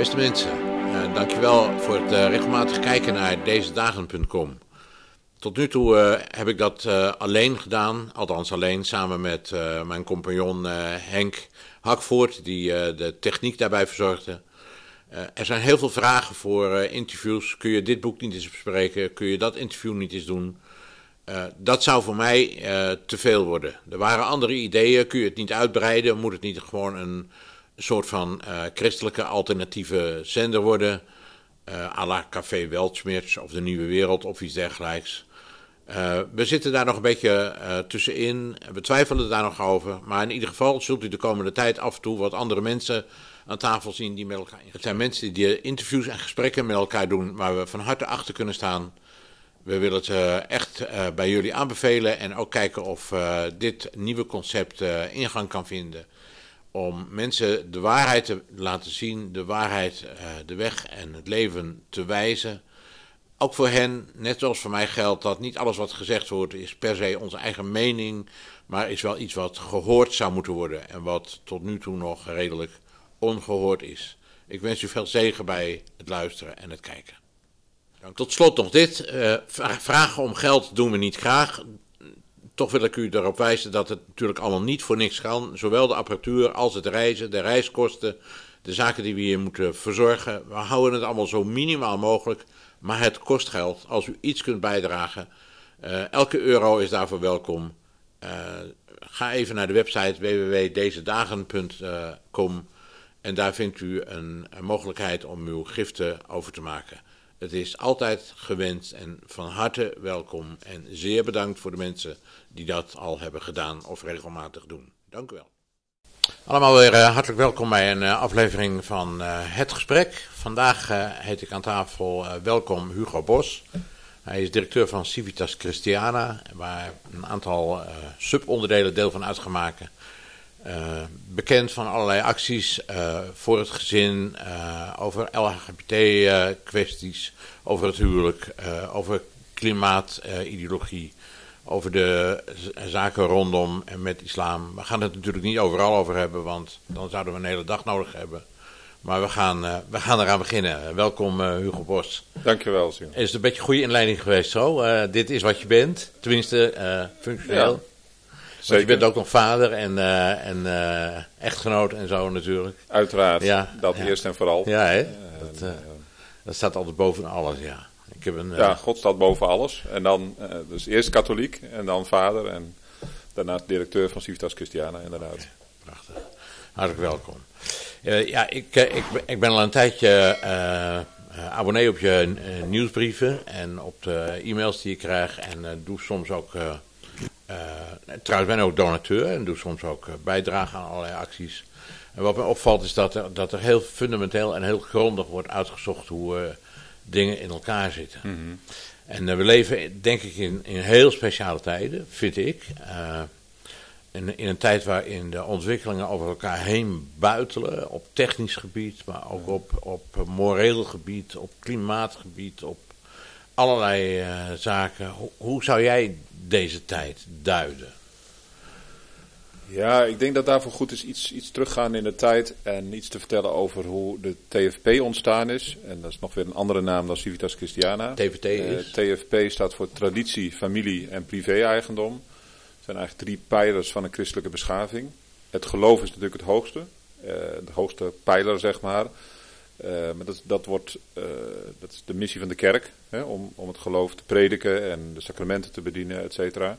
Beste mensen, uh, dankjewel voor het uh, regelmatig kijken naar dezedagen.com. Tot nu toe uh, heb ik dat alleen gedaan, althans alleen, samen met mijn compagnon Henk Hakvoort, die de techniek daarbij verzorgde. er zijn heel veel vragen voor interviews. Kun je dit boek niet eens bespreken? Kun je dat interview niet eens doen? dat zou voor mij te veel worden. Er waren andere ideeën. Kun je het niet uitbreiden? Moet het niet gewoon een een soort van uh, christelijke alternatieve zender worden. Uh, à la Café Weltschmerz of de Nieuwe Wereld of iets dergelijks. Uh, we zitten daar nog een beetje tussenin. We twijfelen daar nog over. Maar in ieder geval zult u de komende tijd af en toe wat andere mensen aan tafel zien die met elkaar. Het zijn mensen die interviews en gesprekken met elkaar doen waar we van harte achter kunnen staan. We willen het echt bij jullie aanbevelen en ook kijken of dit nieuwe concept ingang kan vinden om mensen de waarheid te laten zien, de waarheid, uh, de weg en het leven te wijzen. Ook voor hen, net zoals voor mij geldt, dat niet alles wat gezegd wordt is per se onze eigen mening, maar is wel iets wat gehoord zou moeten worden en wat tot nu toe nog redelijk ongehoord is. Ik wens u veel zegen bij het luisteren en het kijken. Tot slot nog dit. Uh, vragen om geld doen we niet graag. Toch wil ik u erop wijzen dat het natuurlijk allemaal niet voor niks kan. Zowel de apparatuur als het reizen, de reiskosten, de zaken die we hier moeten verzorgen. We houden het allemaal zo minimaal mogelijk, maar het kost geld. Als u iets kunt bijdragen, uh, elke euro is daarvoor welkom. Uh, ga even naar de website www.dezedagen.com en daar vindt u een, een mogelijkheid om uw giften over te maken. Het is altijd gewenst en van harte welkom en zeer bedankt voor de mensen die dat al hebben gedaan of regelmatig doen. Dank u wel. Allemaal weer uh, hartelijk welkom bij een uh, aflevering van uh, Het Gesprek. Vandaag heet ik aan tafel welkom Hugo Bos. Hij is directeur van Civitas Christiana, waar een aantal subonderdelen deel van uitgemaakt. Bekend van allerlei acties voor het gezin, over LHBT-kwesties, over het huwelijk, over klimaatideologie over de zaken rondom en met islam. We gaan het natuurlijk niet overal over hebben, want dan zouden we een hele dag nodig hebben. Maar we gaan, we gaan eraan beginnen. Welkom Hugo Bos. Dankjewel, Sion. Is het een beetje goede inleiding geweest zo? Dit is wat je bent, tenminste functioneel. Ja, Want je bent ook nog vader en, en echtgenoot en zo natuurlijk. Uiteraard, ja, dat ja. eerst en vooral. Ja, hè? Dat, dat staat altijd boven alles, ja. Ik heb een, ja, God staat boven alles. En dan, dus eerst katholiek en dan vader en daarna directeur van Civitas Christiana inderdaad. Prachtig. Hartelijk welkom. Ja, ik, ik, ik, ben al een tijdje abonnee op je nieuwsbrieven en op de e-mails die je krijgt. En doe soms ook, trouwens ben ik ook donateur en doe soms ook bijdrage aan allerlei acties. En wat me opvalt is dat er, dat er heel fundamenteel en heel grondig wordt uitgezocht hoe dingen in elkaar zitten. Mhm. En we leven, denk ik, in, in heel speciale tijden, vind ik. Uh, in, in, een tijd waarin de ontwikkelingen over elkaar heen buitelen, op technisch gebied, maar ook op, op moreel gebied, op klimaatgebied, op allerlei uh, zaken. Hoe, hoe zou jij deze tijd duiden? Ja, ik denk dat daarvoor goed is iets, iets teruggaan in de tijd en iets te vertellen over hoe de TFP ontstaan is. En dat is nog weer een andere naam dan Civitas Christiana. TFT eh, is? Uh, TFP staat voor traditie, familie en privé-eigendom. Het zijn eigenlijk drie pijlers van een christelijke beschaving. Het geloof is natuurlijk het hoogste, uh, de hoogste pijler zeg maar. Uh, maar dat, dat, wordt, dat is de missie van de kerk, hè, om, om het geloof te prediken en de sacramenten te bedienen, et cetera.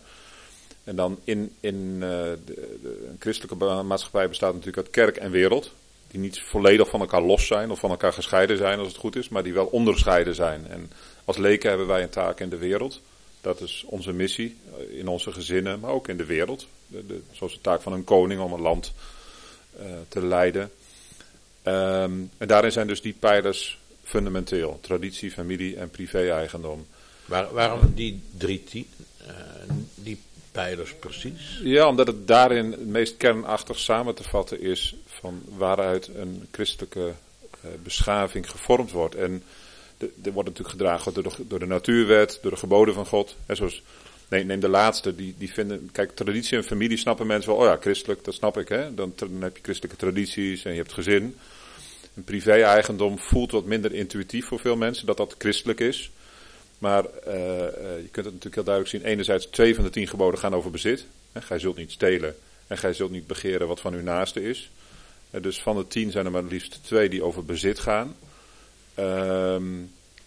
En dan in, in uh, de, de, een christelijke maatschappij bestaat natuurlijk uit kerk en wereld. Die niet volledig van elkaar los zijn of van elkaar gescheiden zijn als het goed is, maar die wel onderscheiden zijn. En als leken hebben wij een taak in de wereld. Dat is onze missie eh, in onze gezinnen, maar ook in de wereld. De, zoals de taak van een koning om een land te leiden. Um, en daarin zijn dus die pijlers fundamenteel: traditie, familie en privé-eigendom. Waar, waarom die drie uh, die pijlers precies? Ja, omdat het daarin het meest kernachtig samen te vatten is van waaruit een christelijke uh, beschaving gevormd wordt. En er wordt natuurlijk gedragen door de, door de natuurwet, door de geboden van God. En zoals, neem, neem de laatste, die, die vinden, kijk, traditie en familie snappen mensen wel, oh ja, christelijk, dat snap ik, hè. Dan, dan heb je christelijke tradities en je hebt gezin. Privé-eigendom voelt wat minder intuïtief voor veel mensen, dat dat christelijk is. Maar uh, uh, je kunt het natuurlijk heel duidelijk zien. Enerzijds, twee van de tien geboden gaan over bezit. Gij zult niet stelen en gij zult niet begeren wat van uw naaste is. Uh, dus van de tien zijn er maar liefst twee die over bezit gaan. Ehm,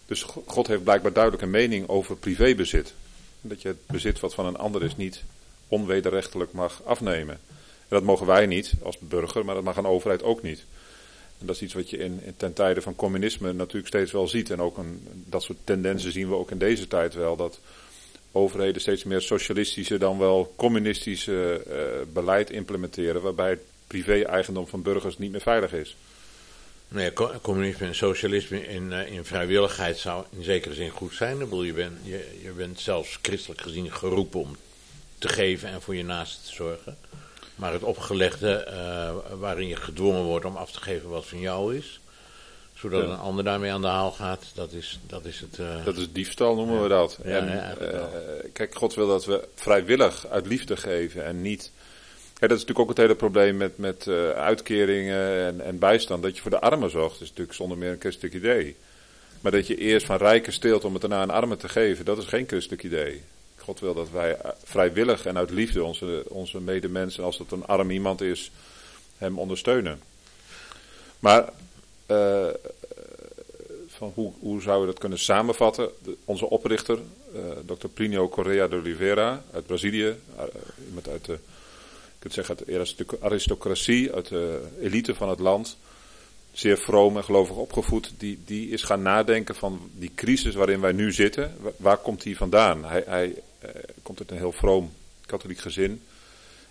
dus God heeft blijkbaar duidelijk een mening over privébezit. Dat je het bezit wat van een ander is niet onwederrechtelijk mag afnemen. En dat mogen wij niet als burger, maar dat mag een overheid ook niet. En dat is iets wat je in, in, ten tijde van communisme natuurlijk steeds wel ziet. En ook een, dat soort tendensen zien we ook in deze tijd wel. Dat overheden steeds meer socialistische dan wel communistische uh, beleid implementeren. Waarbij het privé-eigendom van burgers niet meer veilig is. Nee, communisme en socialisme in, uh, in vrijwilligheid zou in zekere zin goed zijn. Ik bedoel, je, bent, je, je bent zelfs christelijk gezien geroepen om te geven en voor je naasten te zorgen. Maar het opgelegde, uh, waarin je gedwongen wordt om af te geven wat van jou is, zodat ja. een ander daarmee aan de haal gaat, dat is, dat is het. Uh, dat is diefstal, noemen ja. we dat. Ja, en, uh, kijk, God wil dat we vrijwillig uit liefde geven en niet. Kijk, dat is natuurlijk ook het hele probleem met, met uitkeringen en, en bijstand. Dat je voor de armen zorgt, is natuurlijk zonder meer een christelijk idee. Maar dat je eerst van rijken steelt om het daarna aan armen te geven, dat is geen christelijk idee. God wil dat wij vrijwillig en uit liefde onze, onze medemensen, als het een arm iemand is, hem ondersteunen. Maar uh, van hoe, hoe zouden we dat kunnen samenvatten? Onze oprichter, uh, Dr. Plinio Correa de Oliveira uit Brazilië, uh, iemand uit de, ik kunt zeggen, uit de aristocratie, uit de elite van het land zeer vroom en gelovig opgevoed, die, die is gaan nadenken van die crisis waarin wij nu zitten. Waar, komt die vandaan? Hij, hij komt uit een heel vroom katholiek gezin.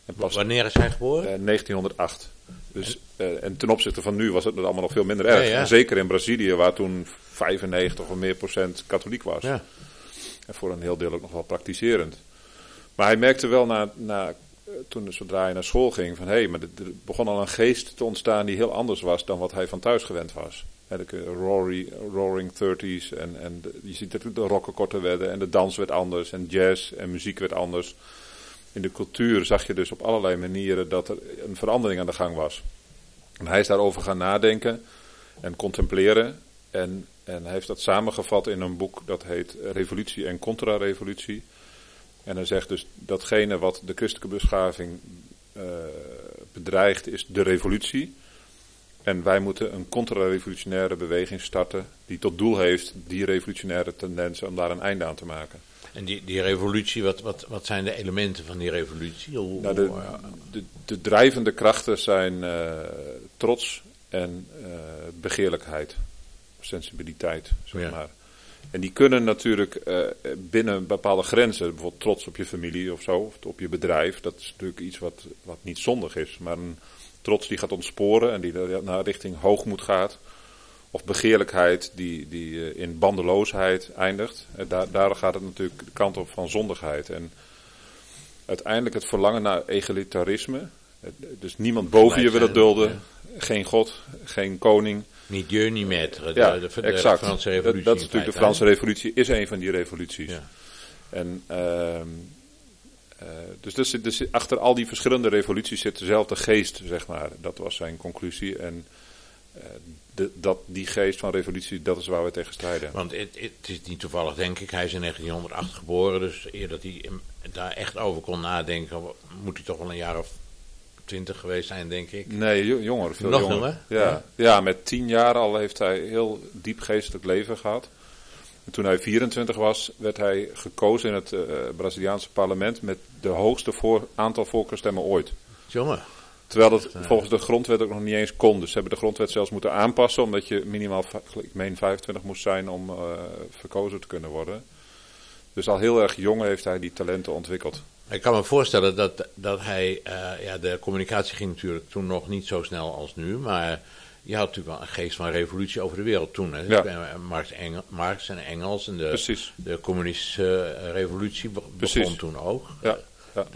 En pas, Wanneer is hij geboren? Uh, 1908. Dus, uh, en ten opzichte van nu was het allemaal nog veel minder erg. Ja, ja. En zeker in Brazilië, waar toen 95 of meer procent katholiek was. Ja. En voor een heel deel ook nog wel praktiserend. Maar hij merkte wel na, na toen, zodra hij naar school ging, van hé, hey, maar er begon al een geest te ontstaan die heel anders was dan wat hij van thuis gewend was. De rory, roaring Thirties en, en je ziet dat de rocken korter werden en de dans werd anders en jazz en muziek werd anders. In de cultuur zag je dus op allerlei manieren dat er een verandering aan de gang was. En hij is daarover gaan nadenken en contempleren. En, en hij heeft dat samengevat in een boek dat heet Revolutie en Contra-Revolutie. En hij zegt dus datgene wat de christelijke beschaving uh, bedreigt is de revolutie. En wij moeten een contra-revolutionaire beweging starten die tot doel heeft die revolutionaire tendensen om daar een einde aan te maken. En die, die revolutie, wat, wat, wat zijn de elementen van die revolutie? Hoe, nou, de, de, de, drijvende krachten zijn uh, trots en uh, begeerlijkheid, sensibiliteit, zeg ja. maar. En die kunnen natuurlijk uh, binnen bepaalde grenzen, bijvoorbeeld trots op je familie of zo, of op je bedrijf, dat is natuurlijk iets wat, wat niet zondig is. Maar een trots die gaat ontsporen en die naar richting hoogmoed gaat, of begeerlijkheid die, die uh, in bandeloosheid eindigt, uh, daar, daar gaat het natuurlijk de kant op van zondigheid. En uiteindelijk het verlangen naar egalitarisme, dus niemand boven je wil het dulden, geen God, geen koning. Niet je, niet maître. Ja, de, de, exact. Franse revolutie. Dat, dat is natuurlijk de Franse revolutie, is een van die revoluties. Ja. En, uh, uh, dus, dus, dus, achter al die verschillende revoluties zit dezelfde geest, zeg maar. Dat was zijn conclusie. En uh, de, dat, die geest van revolutie, dat is waar we tegen strijden. Want het, het is niet toevallig, denk ik. Hij is in 1908 geboren, dus eer dat hij daar echt over kon nadenken, moet hij toch wel een jaar of twintig geweest zijn, denk ik. Nee, jonger. Veel Nog jonger. jonger? Ja. Ja. ja, met tien jaar al heeft hij heel diep geestelijk leven gehad. En toen hij 24 was, werd hij gekozen in het uh, Braziliaanse parlement met de hoogste voor, aantal voorkeurstemmen ooit. Jongen. Terwijl dat volgens de grondwet ook nog niet eens kon. Dus ze hebben de grondwet zelfs moeten aanpassen, omdat je minimaal, ik meen 25 moest zijn om uh, verkozen te kunnen worden. Dus al heel erg jong heeft hij die talenten ontwikkeld. Ik kan me voorstellen dat, dat hij, uh, ja, de communicatie ging natuurlijk toen nog niet zo snel als nu, maar je had natuurlijk wel een geest van revolutie over de wereld toen. Hè? Ja. Marx, Engel, Marx en Engels en de, Precies. de communistische revolutie begon Precies. toen ook. Ja. Ja.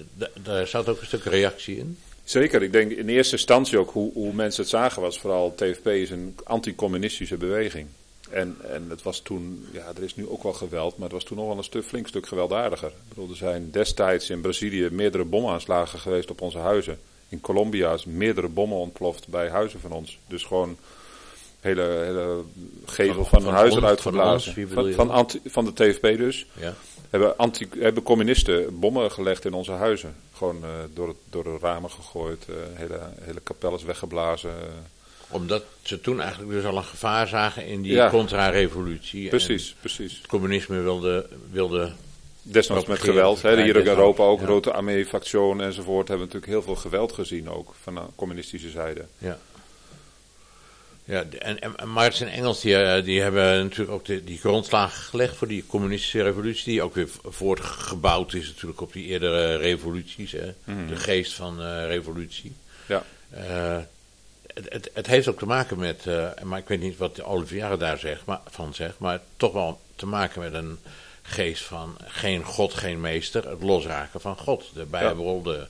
Daar zat ook een stuk reactie in. Zeker, ik denk in eerste instantie ook hoe, hoe mensen het zagen was vooral TFP is een anticommunistische beweging. En, en het was toen, ja, er is nu ook wel geweld, maar het was toen nog wel een stuk, flink stuk gewelddadiger. Ik bedoel, er zijn destijds in Brazilië meerdere bomaanslagen geweest op onze huizen. In Colombia is meerdere bommen ontploft bij huizen van ons. Dus gewoon hele, hele gevel van, van, van huis eruit geblazen. Van, van, anti, van, de TFP dus. Ja. Hebben, anti, hebben communisten bommen gelegd in onze huizen. Gewoon uh, door, het, door de ramen gegooid, uh, hele, hele kapel is weggeblazen. Omdat ze toen eigenlijk dus al een gevaar zagen in die ja. contra-revolutie. Precies, precies. Het communisme wilde, wilde Desnoods met geweld. Hè. Hier in Europa ook, ja. Rote Armee-factie enzovoort, hebben natuurlijk heel veel geweld gezien ook van de communistische zijde. Ja. Ja, en, en Marx en Engels die, die hebben natuurlijk ook de, die grondslagen gelegd voor die communistische revolutie, die ook weer voortgebouwd is natuurlijk op die eerdere revoluties, hè? Mm. de geest van uh, revolutie. Ja. Uh, het, het, het, heeft ook te maken met, uh, maar ik weet niet wat Olivier daar zegt, maar, van zegt, maar toch wel te maken met een geest van geen God, geen meester, het losraken van God. De Bijbel, ja. de,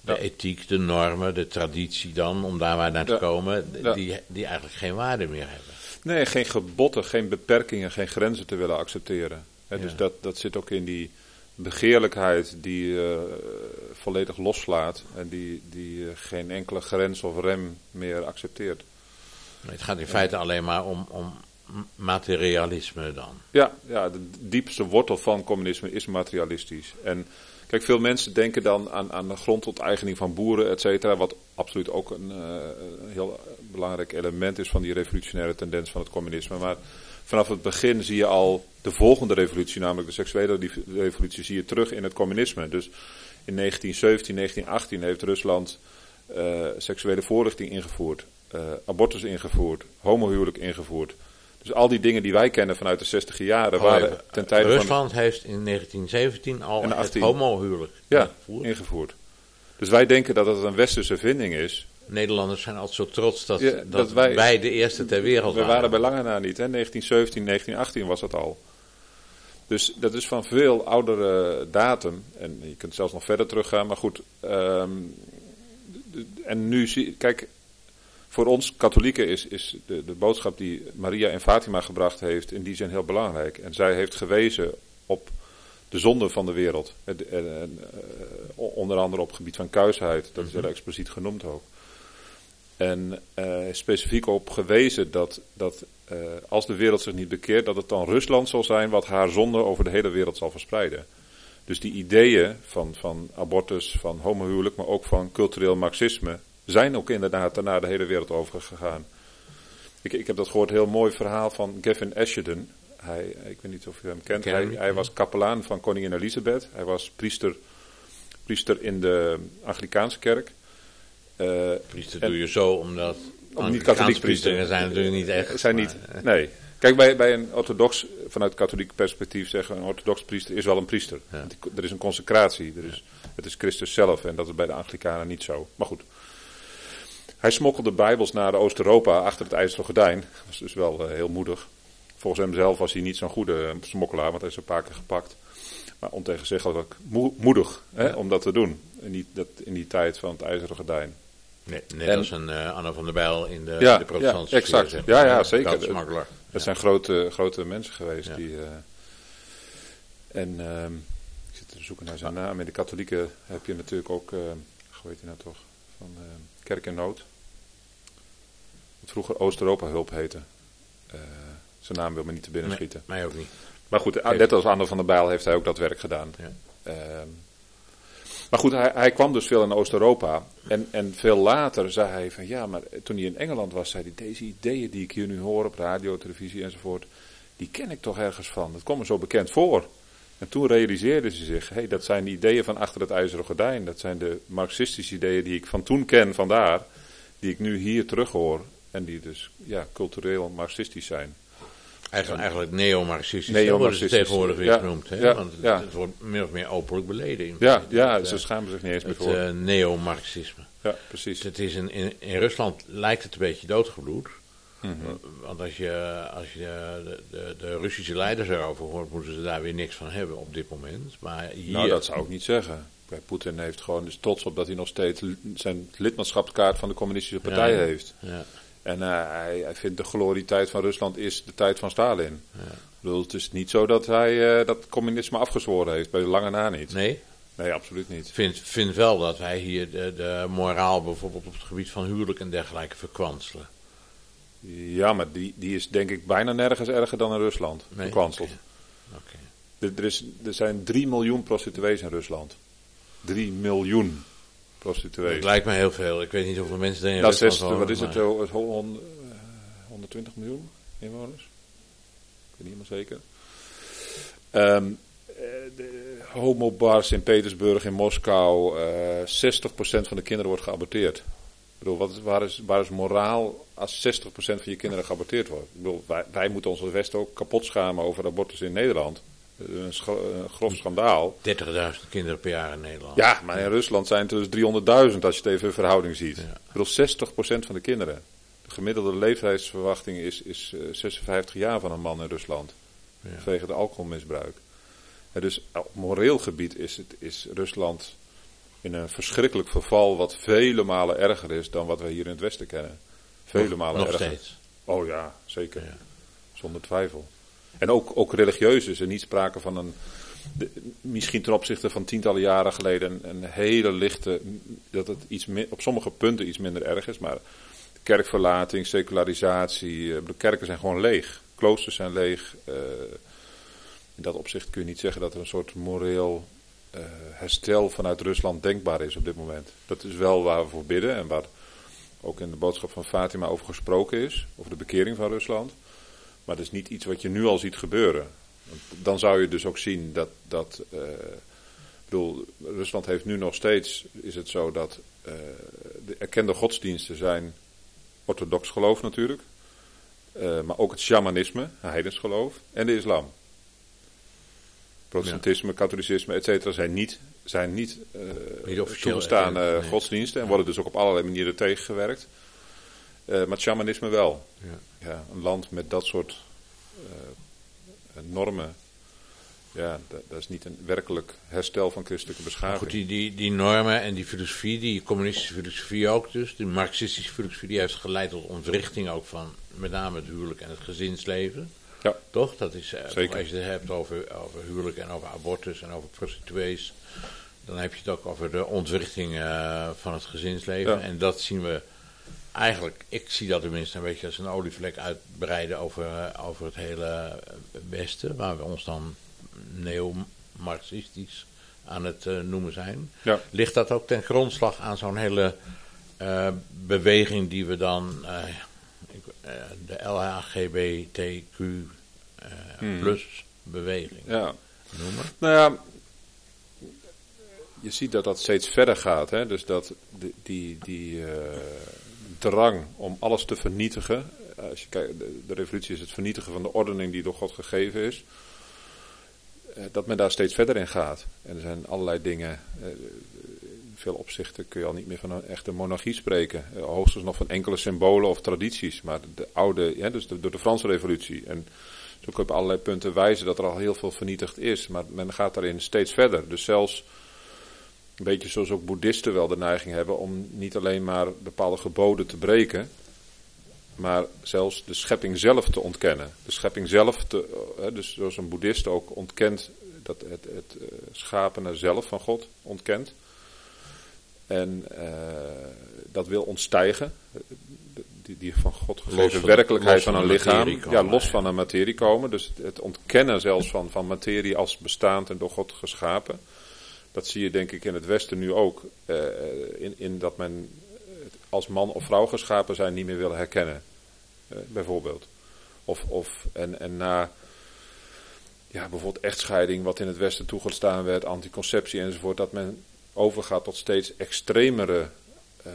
de ja. ethiek, de normen, de traditie dan, om daar maar naar te ja. komen, die, die eigenlijk geen waarde meer hebben. Nee, geen gebotten, geen beperkingen, geen grenzen te willen accepteren. He, dus dat, dat zit ook in die begeerlijkheid die uh, volledig loslaat en die, die uh, geen enkele grens of rem meer accepteert. Het gaat in feite alleen maar om, om materialisme dan. Ja, ja, de diepste wortel van communisme is materialistisch. En kijk, veel mensen denken dan aan, aan de grondonteigening van boeren, et cetera, wat absoluut ook een, een heel belangrijk element is van die revolutionaire tendens van het communisme. Maar vanaf het begin zie je al de volgende revolutie, namelijk de seksuele revolutie, zie je terug in het communisme. Dus in 1917, 1918 heeft Rusland uh, seksuele voorlichting ingevoerd, uh, abortus ingevoerd, homohuwelijk ingevoerd. Dus al die dingen die wij kennen vanuit de 60 jaren oh, waren ten tijde Rusland van... heeft in 1917 al en het homohuwelijk ja, ingevoerd. ingevoerd. Dus wij denken dat het een westerse vinding is. Nederlanders zijn altijd zo trots dat, ja, dat, dat wij, wij, de eerste ter wereld waren. We waren bij lange na niet. Hè? 1917, 1918 was dat al. Dus dat is van veel oudere datum. En je kunt zelfs nog verder teruggaan. Maar goed. Um, en nu zie kijk, voor ons katholieken is, is de, de boodschap die Maria en Fatima gebracht heeft in die zin heel belangrijk. En zij heeft gewezen op de zonde van de wereld. En, en, en, onder andere op het gebied van kuisheid. Dat is heel expliciet genoemd ook. En uh, specifiek op gewezen dat, dat uh, als de wereld zich niet bekeert, dat het dan Rusland zal zijn wat haar zonde over de hele wereld zal verspreiden. Dus die ideeën van, van abortus, van homohuwelijk, maar ook van cultureel marxisme, zijn ook inderdaad daarna de hele wereld over gegaan. Ik, ik heb dat gehoord, heel mooi verhaal van Gavin Ashenden. Hij, ik weet niet of u hem kent. Hij, hij, was kapelaan van koningin Elisabeth. Hij was priester, priester in de Anglikaanse kerk. Uh, priester doe je zo omdat. Om niet katholiek priesters zijn natuurlijk niet echt. Zijn niet, nee. Kijk, bij, bij een orthodox, vanuit katholiek perspectief zeggen, een orthodox priester is wel een priester. Ja. Er is een consecratie, er is, het is Christus zelf en dat is bij de Anglikanen niet zo. Maar goed. Hij smokkelde Bijbels naar Oost-Europa achter het ijzeren gordijn. Dat was dus wel uh, heel moedig. Volgens hem zelf was hij niet zo'n goede smokkelaar, want hij is een paar keer gepakt. Maar ontegenzeggelijk moedig hè, om dat te doen. In die, dat, in die tijd van het ijzeren gordijn. Net en, als een uh, Anna van der Bijl in de, ja, de protestantse ja, exact. Sfeer, ja, ja, zeker. Dat, dat ja. zijn grote, grote mensen geweest. Die, uh, en uh, ik zit te zoeken naar zijn naam. In de katholieken heb je natuurlijk ook, hoe heet hij nou toch, van Kerk en Nood. Wat vroeger Oost-Europa hulp heette. zijn naam wil me niet te binnen schieten. Nee, mij ook niet. Maar goed, net als Anne van der Bijl heeft hij ook dat werk gedaan. Ja. Ehm, maar goed, hij, hij, kwam dus veel in Oost-Europa. En, en veel later zei hij van ja, maar toen hij in Engeland was, zei hij deze ideeën die ik hier nu hoor op radio, televisie enzovoort, die ken ik toch ergens van. Dat komt me zo bekend voor. En toen realiseerde ze zich, hé, hey, dat zijn de ideeën van achter het ijzeren gordijn. Dat zijn de marxistische ideeën die ik van toen ken, vandaar, die ik nu hier terughoor. En die dus ja, cultureel marxistisch zijn. Eigenlijk, eigenlijk neo-marxistisch neo worden ze tegenwoordig weer ja, genoemd. Hè? Ja, Want het, ja. het, wordt meer of meer openlijk beleden. Ja, ja het, ze schamen zich niet eens meer voor. Het uh, neo-marxisme. Ja, precies. Het is in, in, in, Rusland lijkt het een beetje doodgebloed. Mm -hmm. Want als je, als je de, de, de, Russische leiders erover hoort, moeten ze daar weer niks van hebben op dit moment. Maar hier... Nou, dat zou ik niet zeggen. Poetin heeft gewoon dus trots op dat hij nog steeds zijn lidmaatschapskaart van de communistische partij heeft. Ja. En uh, hij, hij, vindt de glorietijd van Rusland is de tijd van Stalin. Ja. Bedoel, het is niet zo dat hij uh, dat communisme afgezworen heeft, bij de lange na niet. Nee? Nee, absoluut niet. Ik vind, vind wel dat wij hier de, de, moraal bijvoorbeeld op het gebied van huwelijk en dergelijke verkwanselen. Ja, maar die, die is denk ik bijna nergens erger dan in Rusland. Nee? Gekwanseld. Oké. Er, er, is, er zijn 3 miljoen prostituees in Rusland. 3 miljoen prostituees. Het lijkt me heel veel. Ik weet niet hoeveel mensen er in Nou, zes, wat is het? oh, het hon- eh, 120 miljoen inwoners? Ik weet niet helemaal zeker. Eh, de homobars in Petersburg, in Moskou. eh 60% van de kinderen wordt geaborteerd. Ik bedoel, wat waar, is, waar is moraal als 60% van je kinderen geaborteerd wordt? Ik bedoel, wij, wij moeten ons als Westen ook kapot schamen over abortus in Nederland. Eh, Een, grof schandaal. 30.000 kinderen per jaar in Nederland. Ja, maar in Rusland zijn het dus 300.000 als je het even in verhouding ziet. Ja. Ik bedoel, 60% van de kinderen. De gemiddelde leeftijdsverwachting is, is eh, 56 jaar van een man in Rusland. Ja. Vanwege het alcoholmisbruik. En dus op moreel gebied is, het, is Rusland in een verschrikkelijk verval wat vele malen erger is dan wat we hier in het Westen kennen. Vele Nog- malen Nog erger. steeds. Oh ja, zeker. Ja. Zonder twijfel. En ook, ook religieus is er niet sprake van een. misschien ten opzichte van tientallen jaren geleden een, hele lichte. dat het iets mi- op sommige punten iets minder erg is. Maar kerkverlating, secularisatie. eh, De kerken zijn gewoon leeg. Kloosters zijn leeg. eh, in dat opzicht kun je niet zeggen dat er een soort moreel eh, herstel vanuit Rusland denkbaar is op dit moment. Dat is wel waar we voor bidden en waar ook in de boodschap van Fatima over gesproken is, over de bekering van Rusland. Maar dat is niet iets wat je nu al ziet gebeuren. Dan zou je dus ook zien dat, dat eh, ik bedoel, Rusland heeft nu nog steeds, is het zo dat eh, de erkende godsdiensten zijn orthodox geloof natuurlijk, eh, maar ook het shamanisme, heidens geloof, en de islam. Protestantisme, katholicisme, et cetera, zijn niet, zijn niet, Niet nee. godsdiensten en worden dus ook op allerlei manieren tegengewerkt. Eh, maar het shamanisme wel. Ja. Ja, een land met dat soort eh, normen, ja, dat, dat is niet een werkelijk herstel van christelijke beschaving. goed, die, die, die normen en die filosofie, die communistische filosofie ook dus, die marxistische filosofie, die heeft geleid tot ontwrichting ook van met name het huwelijk en het gezinsleven. Ja. Toch? Dat is, eh, Zeker. als je het hebt over, over huwelijk en over abortus en over prostituees, dan heb je het ook over de ontwrichting van het gezinsleven. Ja. En dat zien we eigenlijk, ik zie dat tenminste een beetje als een olievlek uitbreiden over, eh, over het hele eh, Westen, waar we ons dan neo-marxistisch aan het eh, noemen zijn. Ja. Ligt dat ook ten grondslag aan zo'n hele beweging die we dan ik- de LHGBTQ Hmm. plus beweging Ja. noemen? Nou ja, je ziet dat dat steeds verder gaat. Hè? Dus dat die, die, die drang om alles te vernietigen. eh, Als je kijkt, de, revolutie is het vernietigen van de ordening die door God gegeven is. eh, Dat men daar steeds verder in gaat. En er zijn allerlei dingen. eh, In veel opzichten kun je al niet meer van een echte monarchie spreken. Hoogstens nog van enkele symbolen of tradities. Maar de oude, ja, dus door de Franse revolutie. En zo kun je op allerlei punten wijzen dat er al heel veel vernietigd is. Maar men gaat daarin steeds verder. Dus zelfs een beetje zoals ook boeddhisten wel de neiging hebben om niet alleen maar bepaalde geboden te breken. Maar zelfs de schepping zelf te ontkennen. De schepping zelf, te, eh, dus zoals een boeddhist ook ontkent, dat het, het eh, schapene zelf van God ontkent. En eh, dat wil ontstijgen. Die, die van God gegeven van- werkelijkheid van van een lichaam. komen, ja, los ja. van een materie komen. Dus het, het ontkennen zelfs van, van materie als bestaand en door God geschapen. Dat zie je denk ik in het Westen nu ook. eh, in, in dat men als man of vrouw geschapen zijn niet meer willen herkennen. eh, bijvoorbeeld. Of, of en, en na ja, bijvoorbeeld echtscheiding, wat in het Westen toegestaan werd, anticonceptie enzovoort, dat men overgaat tot steeds extremere eh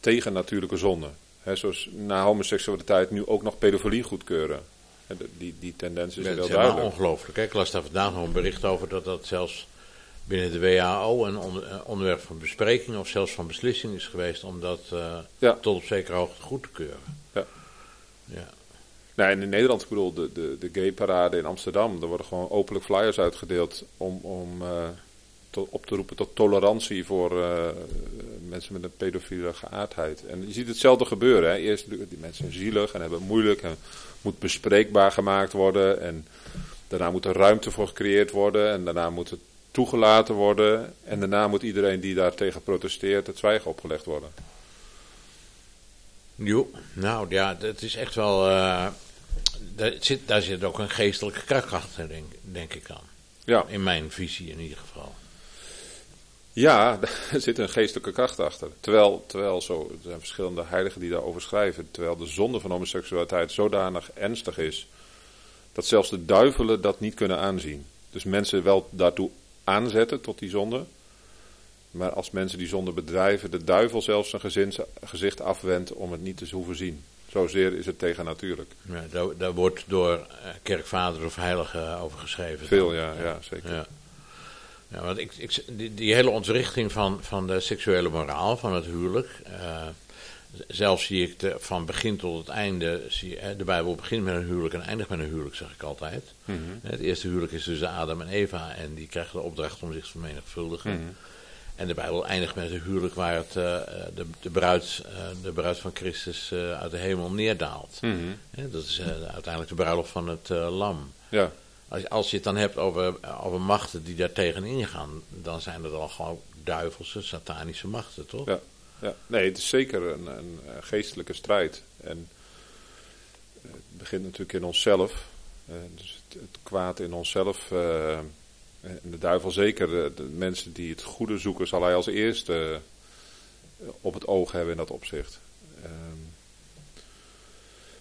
tegennatuurlijke zonden. Hè, zoals na homoseksualiteit nu ook nog pedofilie goedkeuren. Die, die tendens is wel duidelijk. ongelooflijk. Ik las daar vandaag nog een bericht over dat dat zelfs binnen de WHO een een onderwerp van bespreking of zelfs van beslissing is geweest om dat eh, Ja. tot op zekere hoogte goed te keuren. Ja. Ja. Nou, en in Nederland, ik bedoel, de, de, de gay-parade in Amsterdam, er worden gewoon openlijk flyers uitgedeeld om, om eh, tot- op te roepen tot tolerantie voor eh, mensen met een pedofiele geaardheid. En je ziet hetzelfde gebeuren. Hè. Eerst, die mensen zijn zielig en hebben het moeilijk en moet bespreekbaar gemaakt worden. En daarna moet er ruimte voor gecreëerd worden en daarna moet het toegelaten worden. En daarna moet iedereen die daartegen protesteert het zwijgen opgelegd worden. Jo, nou ja, het is echt wel. Uh, daar, zit, daar zit ook een geestelijke kracht achter, denk, denk ik dan. Ja. In mijn visie in ieder geval. Ja, er zit een geestelijke kracht achter. Terwijl, terwijl zo, er zijn verschillende heiligen die daarover schrijven. Terwijl de zonde van homoseksualiteit zodanig ernstig is. dat zelfs de duivelen dat niet kunnen aanzien. Dus mensen wel daartoe aanzetten tot die zonde. Maar als mensen die zonde bedrijven, de duivel zelfs zijn gezicht afwendt om het niet te hoeven zien. Zozeer is het tegennatuurlijk. Ja, daar, daar wordt door eh, kerkvaders of heiligen over geschreven. Veel, ja, ja, zeker. Ja. Ja, want ik, ik, die, die, hele ontrichting van, van de seksuele moraal, van het huwelijk. Uh, zelf zie ik de, van begin tot het einde. Zie, de Bijbel begint met een huwelijk en eindigt met een huwelijk, zeg ik altijd. Mhm. Het eerste huwelijk is tussen Adam en Eva. En die krijgen de opdracht om zich te vermenigvuldigen. Mm En de Bijbel eindigt met een huwelijk waar het, uh, de, de, bruid, uh, de bruid van Christus uh, uit de hemel neerdaalt. Mm dat is uiteindelijk de bruiloft van het lam. Ja. Als, als je het dan hebt over, over machten die daar tegenin gaan, dan zijn het al gewoon duivelse, satanische machten, toch? Ja, ja. nee, het is zeker een, een geestelijke strijd. En het begint natuurlijk in onszelf. dus het, kwaad in onszelf. En de duivel zeker. De, mensen die het goede zoeken, zal hij als eerste op het oog hebben in dat opzicht.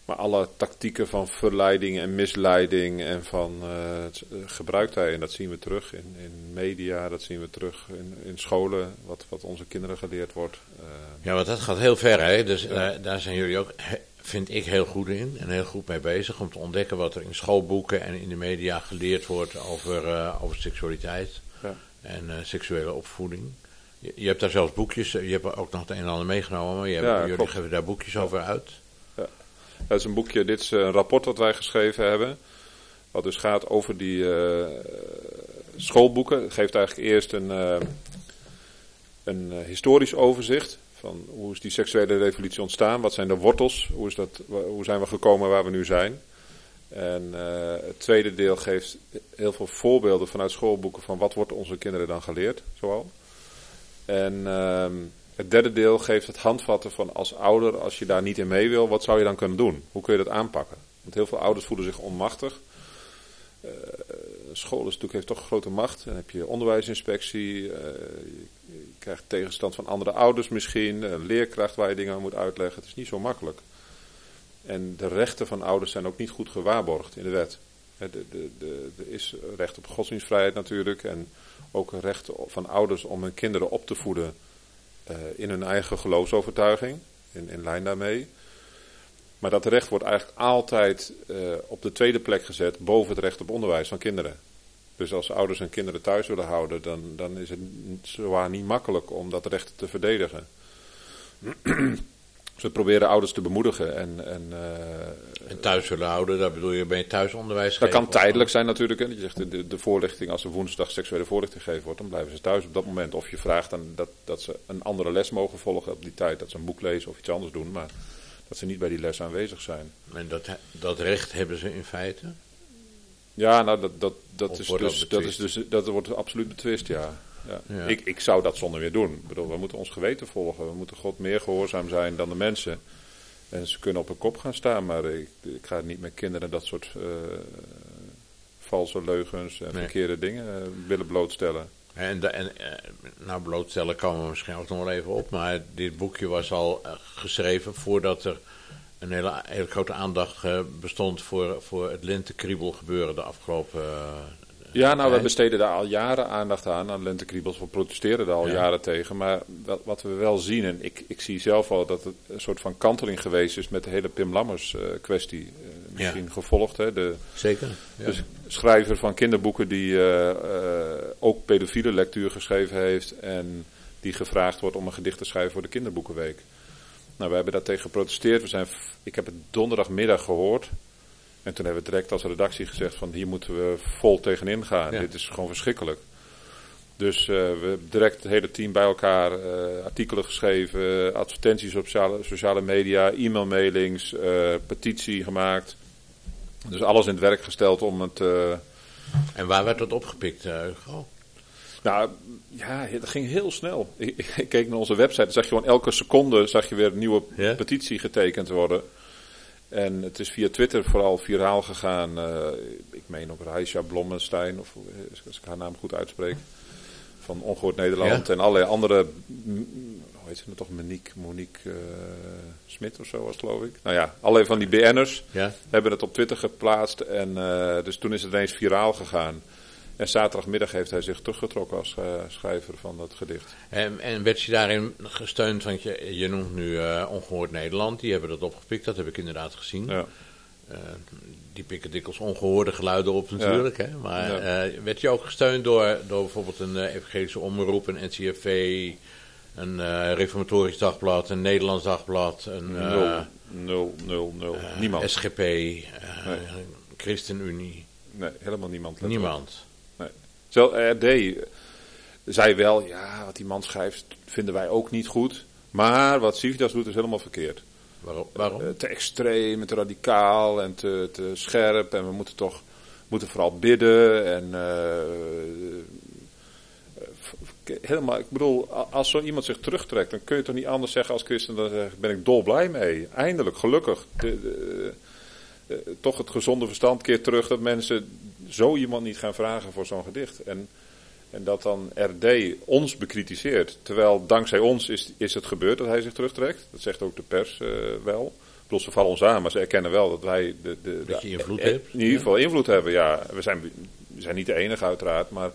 Maar alle tactieken van verleiding en misleiding en van uh, gebruikt hij. En dat zien we terug in, in media, dat zien we terug in, in scholen, wat, wat onze kinderen geleerd wordt. Uh, ja, want dat gaat heel ver, hè? Dus ja. daar zijn jullie ook, vind ik, heel goed in en heel goed mee bezig om te ontdekken wat er in schoolboeken en in de media geleerd wordt over, over seksualiteit ja. en seksuele opvoeding. Je, je, hebt daar zelfs boekjes, je hebt ook nog het een en ander meegenomen, maar je hebt, jullie klopt. geven daar boekjes over uit. Dat is een boekje, dit is een rapport dat wij geschreven hebben. Wat dus gaat over die uh, schoolboeken. Het geeft eigenlijk eerst een, uh, een historisch overzicht. Van hoe is die seksuele revolutie ontstaan? Wat zijn de wortels? Hoe, is dat, hoe zijn we gekomen waar we nu zijn? En het tweede deel geeft heel veel voorbeelden vanuit schoolboeken van wat wordt onze kinderen dan geleerd, zoal. En uh, het derde deel geeft het handvatten van als ouder, als je daar niet in mee wil, wat zou je dan kunnen doen? Hoe kun je dat aanpakken? Want heel veel ouders voelen zich onmachtig. Uh, school is natuurlijk, heeft toch grote macht. Dan heb je onderwijsinspectie, uh, je, je, krijgt tegenstand van andere ouders misschien, een leerkracht waar je dingen aan moet uitleggen. Het is niet zo makkelijk. En de rechten van ouders zijn ook niet goed gewaarborgd in de wet. Er is recht op godsdienstvrijheid natuurlijk en ook recht van ouders om hun kinderen op te voeden uh, in hun eigen geloofsovertuiging, in, in lijn daarmee. Maar dat recht wordt eigenlijk altijd uh, op de tweede plek gezet boven het recht op onderwijs van kinderen. Dus als ouders hun kinderen thuis willen houden, dan, dan is het zwaar niet makkelijk om dat recht te verdedigen. Dus we proberen ouders te bemoedigen. En, en, uh, en thuis willen houden, daar bedoel je, ben je thuisonderwijs Dat kan tijdelijk zijn natuurlijk. Hè. Je zegt de, de voorlichting, als er woensdag seksuele voorlichting gegeven wordt, dan blijven ze thuis op dat moment. Of je vraagt dan dat, dat ze een andere les mogen volgen op die tijd. Dat ze een boek lezen of iets anders doen. Maar dat ze niet bij die les aanwezig zijn. En dat, dat recht hebben ze in feite? Ja, nou dat, dat, dat, is, dus, dat is dus dat wordt absoluut betwist, ja. Ja. Ik, ik zou dat zonder weer doen. Ik bedoel, we moeten ons geweten volgen. We moeten God meer gehoorzaam zijn dan de mensen. En ze kunnen op hun kop gaan staan, maar ik, ik ga niet met kinderen dat soort uh, valse leugens en verkeerde dingen uh, willen blootstellen. En, de, en uh, nou, blootstellen komen we misschien ook nog wel even op, maar dit boekje was al geschreven voordat er een hele, hele grote aandacht bestond voor, voor het lentekriebel gebeuren de afgelopen ja, nou, we besteden daar al jaren aandacht aan, aan lentekriebels. We protesteren daar al jaren tegen. Maar wat, wat, we wel zien, en ik, ik zie zelf al dat het een soort van kanteling geweest is met de hele Pim Lammers uh, kwestie. Uh, misschien gevolgd, hè. De, Zeker. Ja. De schrijver van kinderboeken die uh, ook pedofiele lectuur geschreven heeft. En die gevraagd wordt om een gedicht te schrijven voor de kinderboekenweek. Nou, we hebben daar tegen geprotesteerd. We zijn, ik heb het donderdagmiddag gehoord. En toen hebben we direct als redactie gezegd van hier moeten we vol tegenin gaan. Dit is gewoon verschrikkelijk. Dus uh, we hebben direct het hele team bij elkaar uh, artikelen geschreven, advertenties op sociale, sociale media, e-mailmailings, uh, petitie gemaakt. Dus alles in het werk gesteld om het... en waar werd dat opgepikt, Hugo? Nou, ja, dat ging heel snel. Ik, ik keek naar onze website, dan zag je gewoon elke seconde zag je weer een nieuwe Ja? petitie getekend worden. En het is via Twitter vooral viraal gegaan. eh, ik meen op Raisha Blommenstein, of hoe- als ik haar naam goed uitspreek, van Ongehoord Nederland. Ja? En allerlei andere, hoe heet ze nou toch, Monique, Monique eh, Smit of zo was het, geloof ik. Nou ja, allerlei van die BN'ers Ja? hebben het op Twitter geplaatst. En eh, dus toen is het ineens viraal gegaan. En zaterdagmiddag heeft hij zich teruggetrokken als eh, schrijver van dat gedicht. En, en werd je daarin gesteund? Want je, je noemt nu eh, Ongehoord Nederland. Die hebben dat opgepikt. Dat heb ik inderdaad gezien. Ja. Eh, die pikken dikwijls ongehoorde geluiden op natuurlijk. Hè? Maar Ja. werd je ook gesteund door, door bijvoorbeeld een evangelische omroep, een NCFV, een reformatorisch dagblad, een Nederlands dagblad, een Nul, nul, nul, nul. niemand. SGP, eh, ChristenUnie. Nee, helemaal niemand. Niemand. Zelf RD zei wel, ja, wat die man schrijft vinden wij ook niet goed. Maar wat Civitas doet is helemaal verkeerd. Waarom? waarom? Eh, te extreem, en te radicaal en te, te scherp. En we moeten toch moeten vooral bidden. En eh, eh, helemaal, ik bedoel, als zo iemand zich terugtrekt, dan kun je toch niet anders zeggen als christen dan ben ik dolblij mee. Eindelijk, gelukkig. De, de, eh, toch het gezonde verstand keert terug dat mensen zo iemand niet gaan vragen voor zo'n gedicht. En, en dat dan RD ons bekritiseert. Terwijl dankzij ons is, is het gebeurd dat hij zich terugtrekt. Dat zegt ook de pers eh, wel. Ik bedoel, ze vallen ons aan, maar ze erkennen wel dat wij de, de, Dat je invloed eh, hebt. In ieder geval invloed hebben, ja. We zijn, we zijn niet de enige uiteraard, maar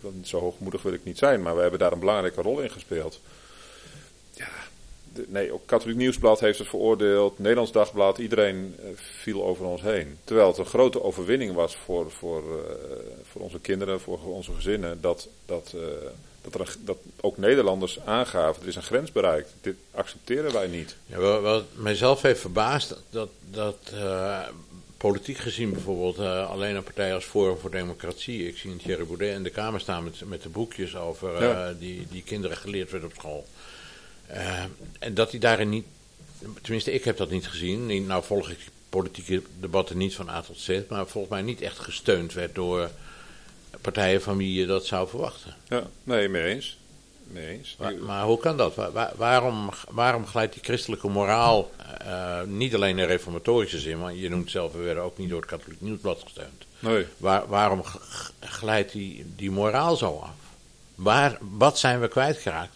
niet zo hoogmoedig wil ik niet zijn. Maar we hebben daar een belangrijke rol in gespeeld. Nee, ook Katholiek Nieuwsblad heeft het veroordeeld. Nederlands Dagblad, iedereen eh, viel over ons heen. Terwijl het een grote overwinning was voor, voor, eh, voor onze kinderen, voor onze gezinnen. Dat, dat, eh, dat, er dat ook Nederlanders aangaven, er is een grens bereikt. Dit accepteren wij niet. Ja, wat, mijzelf heeft verbaasd, dat, dat, politiek gezien bijvoorbeeld alleen een partij als Forum voor Democratie, ik zie Thierry Baudet in de Kamer staan met, met de boekjes over Ja. die, die kinderen geleerd werden op school. Eh, en dat hij daarin niet, tenminste ik heb dat niet gezien, nou volg ik politieke debatten niet van A tot Z, maar volgens mij niet echt gesteund werd door partijen van wie je dat zou verwachten. Ja, nee, mee eens. Mee eens. Maar, maar hoe kan dat? Wa- wa- waarom, waarom glijdt die christelijke moraal, eh, niet alleen in reformatorische zin, maar je noemt zelf, we werden ook niet door het katholiek nieuwsblad gesteund. Nee. Waar, waarom glijdt die, die moraal zo af? Waar, wat zijn we kwijtgeraakt?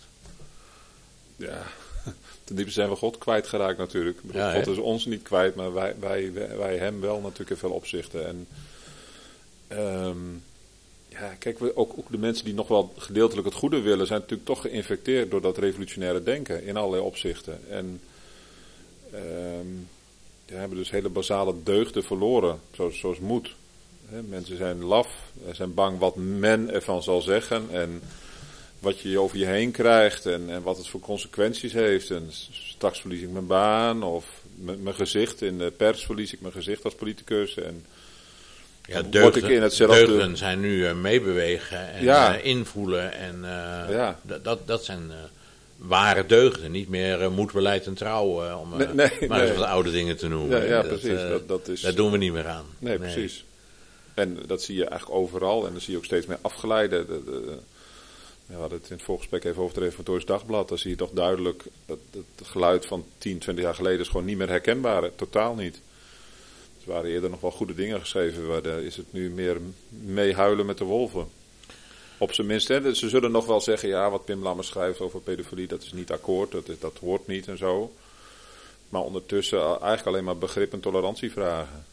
Ja, ten diepste zijn we God kwijtgeraakt natuurlijk. Ja, God is ons niet kwijt, maar wij, wij, wij, hem wel natuurlijk in veel opzichten. En ehm, ja, kijk, we, ook, ook de mensen die nog wel gedeeltelijk het goede willen, zijn natuurlijk toch geïnfecteerd door dat revolutionaire denken in allerlei opzichten. En ehm, ja, hebben dus hele basale deugden verloren, zoals, zoals moed. Mensen zijn laf, zijn bang wat men ervan zal zeggen en wat je over je heen krijgt en, en wat het voor consequenties heeft. En straks verlies ik mijn baan of mijn mijn gezicht in de pers verlies ik mijn gezicht als politicus. En Ja, Word deugden, ik in hetzelfde- deugden zijn nu eh, meebewegen en Ja. eh, invoelen. En eh, Ja. dat, dat, zijn ware deugden, niet meer moed, beleid en trouw, om Nee, nee, maar eens nee. wat oude dingen te noemen. ja, ja Dat, precies. dat, dat is, Daar doen we niet meer aan. Nee, precies. En dat zie je eigenlijk overal. En dan zie je ook steeds meer afgeleiden. De, de- we hadden het in het voorgesprek even over het Reformatorisch Dagblad. Dan zie je toch duidelijk dat het geluid van 10, 20 jaar geleden is gewoon niet meer herkenbaar. Totaal niet. Er waren eerder nog wel goede dingen geschreven. Maar daar is het nu meer meehuilen met de wolven. Op zijn minst, hè, ze zullen nog wel zeggen, ja, wat Pim Lammers schrijft over pedofilie, dat is niet akkoord, dat, is, dat hoort niet en zo. Maar ondertussen eigenlijk alleen maar begrip en tolerantie vragen.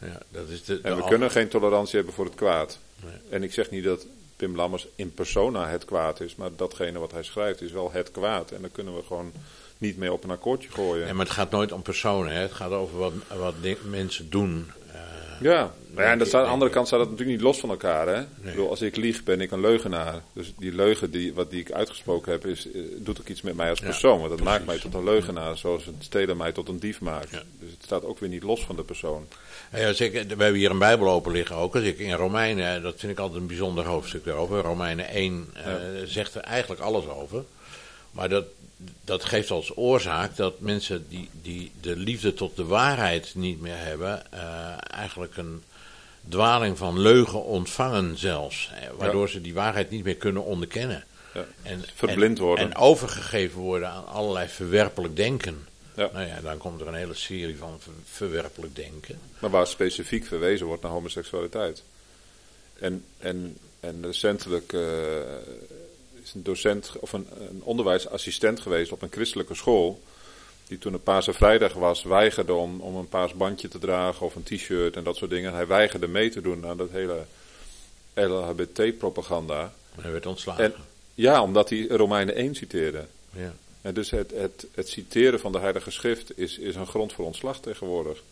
Ja, dat is de, En we al- kunnen geen tolerantie hebben voor het kwaad. Nee. En ik zeg niet dat Pim Lammers in persona het kwaad is, maar datgene wat hij schrijft is wel het kwaad. En daar kunnen we gewoon niet mee op een akkoordje gooien. Nee, maar het gaat nooit om personen, hè. het gaat over wat, wat mensen doen. eh, Ja, maar ja, en dat staat, aan de andere kant staat dat natuurlijk niet los van elkaar. Hè? Ik bedoel, als ik lieg, ben ik een leugenaar. Dus die leugen die, wat die ik uitgesproken heb, is, eh, doet ook iets met mij als Ja, persoon. Want dat maakt mij tot een leugenaar, zoals het stelen mij tot een dief maakt. Ja. Dus het staat ook weer niet los van de persoon. Ja, als ik, we hebben hier een Bijbel open liggen ook. Als ik in Romeinen, dat vind ik altijd een bijzonder hoofdstuk daarover. Romeinen 1 eh, zegt er eigenlijk alles over. Maar dat, dat geeft als oorzaak dat mensen die, die de liefde tot de waarheid niet meer hebben, eh, eigenlijk een dwaling van leugen ontvangen zelfs. Waardoor ze die waarheid niet meer kunnen onderkennen. Ja. En, Verblind worden. En overgegeven worden aan allerlei verwerpelijk denken. Ja. Nou ja, dan komt er een hele serie van verwerpelijk denken. Maar waar specifiek verwezen wordt naar homoseksualiteit. En, en, en recentelijk uh, is een docent of een, een, onderwijsassistent geweest op een christelijke school. Die toen een Paarse Vrijdag was, weigerde om, om een paars bandje te dragen of een t-shirt en dat soort dingen. Hij weigerde mee te doen aan dat hele LHBT-propaganda. Hij werd ontslagen. En, ja, omdat hij Romeinen 1 citeerde. Ja. En dus het, het, het citeren van de Heilige Schrift is, is een grond voor ontslag tegenwoordig.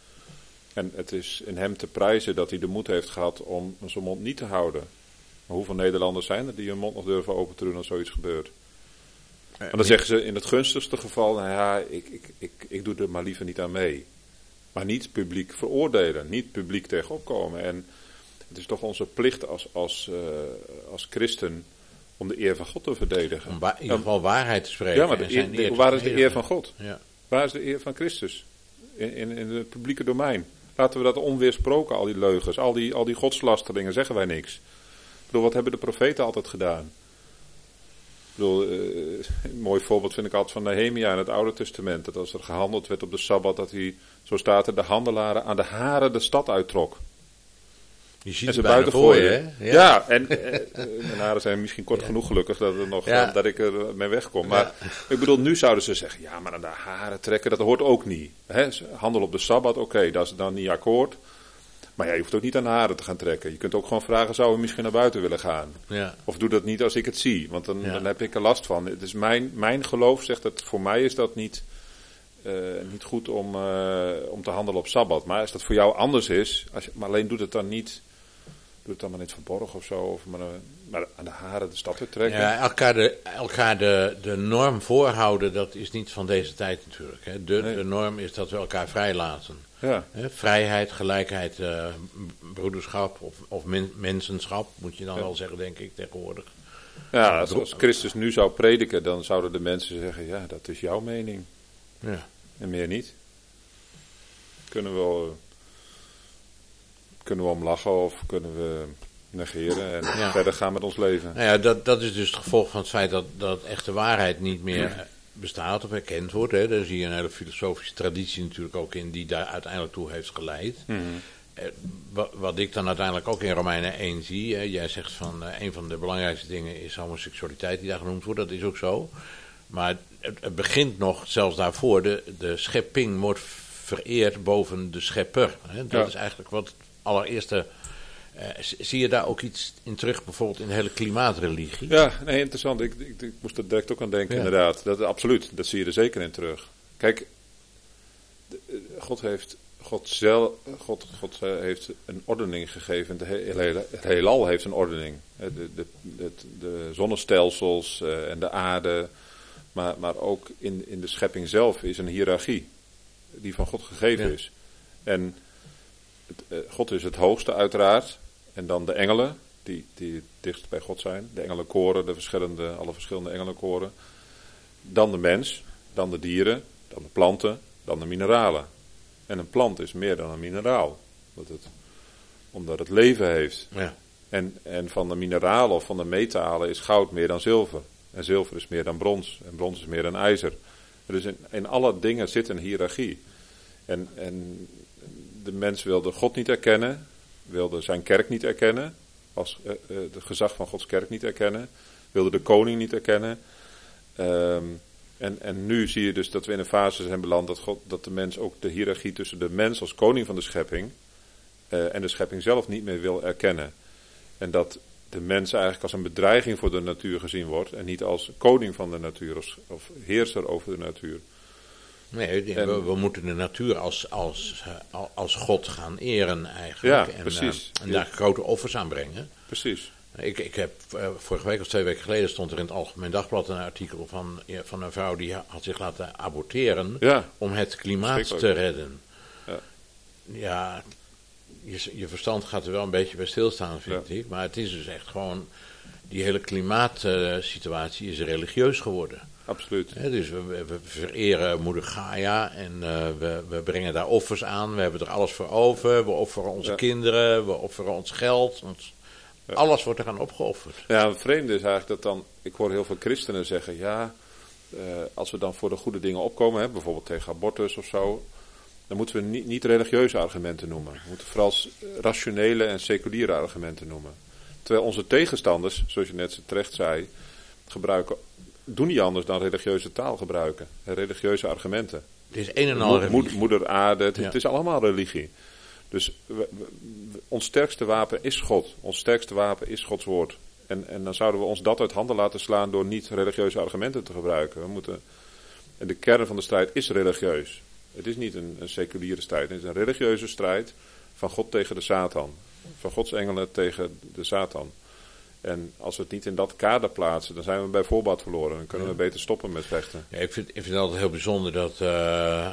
En het is in hem te prijzen dat hij de moed heeft gehad om zijn mond niet te houden. Maar hoeveel Nederlanders zijn er die hun mond nog durven open te doen als zoiets gebeurt? En dan zeggen ze in het gunstigste geval, nou ja, ik, ik, ik, ik doe er maar liever niet aan mee. Maar niet publiek veroordelen, niet publiek tegenop komen. En het is toch onze plicht als, als, uh, als christen om de eer van God te verdedigen. Om in ieder geval waarheid te spreken. Ja, maar de waar is de eer van God? Ja. Waar is de eer van Christus? In, in, in het publieke domein. Laten we dat onweersproken, al die leugens, al die, al die godslasteringen, zeggen wij niks. Ik bedoel, wat hebben de profeten altijd gedaan? Ik bedoel, uh, een mooi voorbeeld vind ik altijd van Nehemia in het Oude Testament. Dat als er gehandeld werd op de Sabbat, dat hij, zo staat er, de handelaren aan de haren de stad uittrok. Je ziet en ze buiten je, hè? Ja, en eh, eh, mijn haren zijn misschien kort genoeg gelukkig dat, er nog, dat ik er mee wegkom. Maar ik bedoel, nu zouden ze zeggen, ja, maar aan de haren trekken, dat hoort ook niet. Hè? Handel op de Sabbat, oké, dat is dan niet akkoord. Maar ja, je hoeft ook niet aan de haren te gaan trekken. Je kunt ook gewoon vragen, zou we misschien naar buiten willen gaan? Ja. Of doe dat niet als ik het zie, want dan, dan heb ik er last van. Het is mijn, mijn geloof zegt dat voor mij is dat niet, uh, niet goed om, uh, om te handelen op Sabbat. Maar als dat voor jou anders is, als je, maar alleen doet het dan niet doe het dan maar niet verborgen of zo. Of maar, maar aan de haren de stad trekken. Ja, elkaar, de, elkaar de, de norm voorhouden, dat is niet van deze tijd natuurlijk. Hè. De, de norm is dat we elkaar vrijlaten. Ja. vrijheid, gelijkheid, uh, broederschap of, of mensenschap, moet je dan wel zeggen, denk ik, tegenwoordig. Ja, als, Christus nu zou prediken, dan zouden de mensen zeggen, ja, dat is jouw mening. Ja. En meer niet. Kunnen we wel kunnen we om lachen of kunnen we negeren en verder gaan met ons leven. Nou ja, dat, dat is dus het gevolg van het feit dat, dat echte waarheid niet meer bestaat of erkend wordt. Hè. Daar zie je een hele filosofische traditie natuurlijk ook in die daar uiteindelijk toe heeft geleid. Mhm. Eh, wat ik dan uiteindelijk ook in Romeinen 1 zie, jij zegt van uh, een van de belangrijkste dingen is homoseksualiteit die daar genoemd wordt, dat is ook zo. Maar het, het begint nog zelfs daarvoor, de, de schepping wordt vereerd boven de schepper. Hè. Dat is eigenlijk wat allereerste. Uh, zie je daar ook iets in terug, bijvoorbeeld in de hele klimaatreligie? Ja, nee, interessant. Ik, ik, ik moest er direct ook aan denken, inderdaad. Dat, absoluut, dat zie je er zeker in terug. Kijk, eh, God heeft, God zelf, God, God uh, heeft een ordening gegeven. Het hele, het heelal heeft een ordening. De, de, de, de zonnestelsels en de aarde. Maar, maar ook in, in de schepping zelf is een hiërarchie. Die van God gegeven ja. is. En eh, God is het hoogste uiteraard. En dan de engelen, die, die dichtst bij God zijn. De engelenkoren, de verschillende, alle verschillende engelenkoren. Dan de mens, dan de dieren, dan de planten, dan de mineralen. En een plant is meer dan een mineraal. Omdat het, omdat het leven heeft. Ja. En, en van de mineralen of van de metalen is goud meer dan zilver. En zilver is meer dan brons. En brons is meer dan ijzer. Dus in, in alle dingen zit een hiërarchie. En, en de mens wilde God niet erkennen, wilde zijn kerk niet erkennen, als uh, uh, de gezag van Gods kerk niet erkennen, wilde de koning niet erkennen. Um, en, en nu zie je dus dat we in een fase zijn beland dat, God, dat de mens ook de hiërarchie tussen de mens als koning van de schepping uh, en de schepping zelf niet meer wil erkennen. En dat de mens eigenlijk als een bedreiging voor de natuur gezien wordt en niet als koning van de natuur of, of heerser over de natuur. Nee, we, moeten de natuur als, als, eh, als God gaan eren eigenlijk. Ja, en, precies. Uh, en daar grote offers aan brengen. Precies. Ik, ik heb uh, vorige week of twee weken geleden stond er in het Algemeen Dagblad een artikel van, van een vrouw die had zich laten aborteren ja. om het klimaat te redden. Ja, ja je, je, verstand gaat er wel een beetje bij stilstaan, vind ik. Maar het is dus echt gewoon die hele klimaatsituatie is religieus geworden. Absoluut. dus we, we, vereren moeder Gaia en uh, we, we, brengen daar offers aan. We hebben er alles voor over. We offeren onze kinderen, we offeren ons geld. Ons, ja. Alles wordt er aan opgeofferd. Ja, het vreemde is eigenlijk dat dan... Ik hoor heel veel christenen zeggen... Ja, uh, als we dan voor de goede dingen opkomen... Hè, bijvoorbeeld tegen abortus of zo... Dan moeten we niet, niet religieuze argumenten noemen. We moeten vooral rationele en seculiere argumenten noemen. Terwijl onze tegenstanders, zoals je net terecht zei, gebruiken, doen niet anders dan religieuze taal gebruiken. Religieuze argumenten. Het is een en al religie. Moeder aarde, het, het, is allemaal religie. Dus we, ons sterkste wapen is God. Ons sterkste wapen is Gods woord. En, en dan zouden we ons dat uit handen laten slaan door niet religieuze argumenten te gebruiken. We moeten, en de kern van de strijd is religieus. Het is niet een, een seculiere strijd. Het is een religieuze strijd van God tegen de Satan. Van Gods engelen tegen de Satan. En als we het niet in dat kader plaatsen, dan zijn we bij voorbaat verloren. Dan kunnen we beter stoppen met vechten. Ja, ik, vind, ik vind het altijd heel bijzonder dat, uh,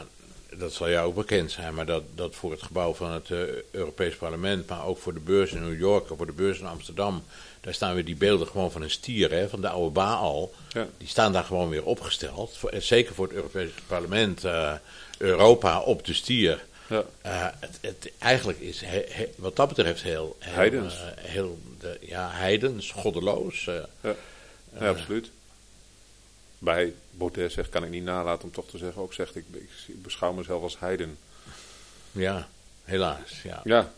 dat zal jou ook bekend zijn, maar dat, dat voor het gebouw van het uh, Europees Parlement, maar ook voor de beurs in New York of voor de beurs in Amsterdam, daar staan weer die beelden gewoon van een stier, hè, van de oude Baal. Ja. Die staan daar gewoon weer opgesteld. Voor, zeker voor het Europees Parlement, uh, Europa op de stier. Ja. Uh, het, het, eigenlijk is he, he, wat dat betreft heel, heel, heidens. Uh, heel de, ja, heidens, goddeloos. Uh, ja. ja absoluut. Bij Baudet zegt, kan ik niet nalaten om toch te zeggen, ook zegt ik, ik beschouw mezelf als heiden. Ja, helaas. Ja. ja.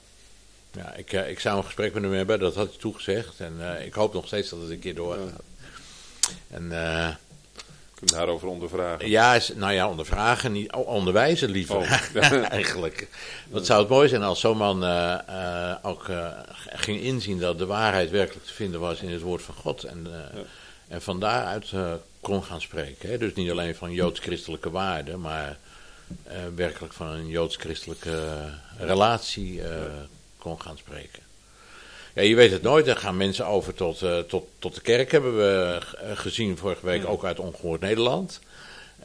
Ja, ik, ik zou een gesprek met hem hebben, dat had hij toegezegd. En ik hoop nog steeds dat het een keer doorgaat. Ja. En kunnen daarover ondervragen. Ja, nou ja, ondervragen, niet, onderwijzen liever oh, eigenlijk. Wat zou het mooi zijn als zo'n man uh, uh, ook uh, ging inzien dat de waarheid werkelijk te vinden was in het woord van God. En, ja. en van daaruit kon gaan spreken. Hè? Dus niet alleen van joods-christelijke waarden, maar werkelijk van een joods-christelijke relatie kon gaan spreken. Ja, je weet het nooit. Er gaan mensen over tot, uh, tot, tot de kerk, hebben we gezien vorige week, ook uit Ongehoord Nederland.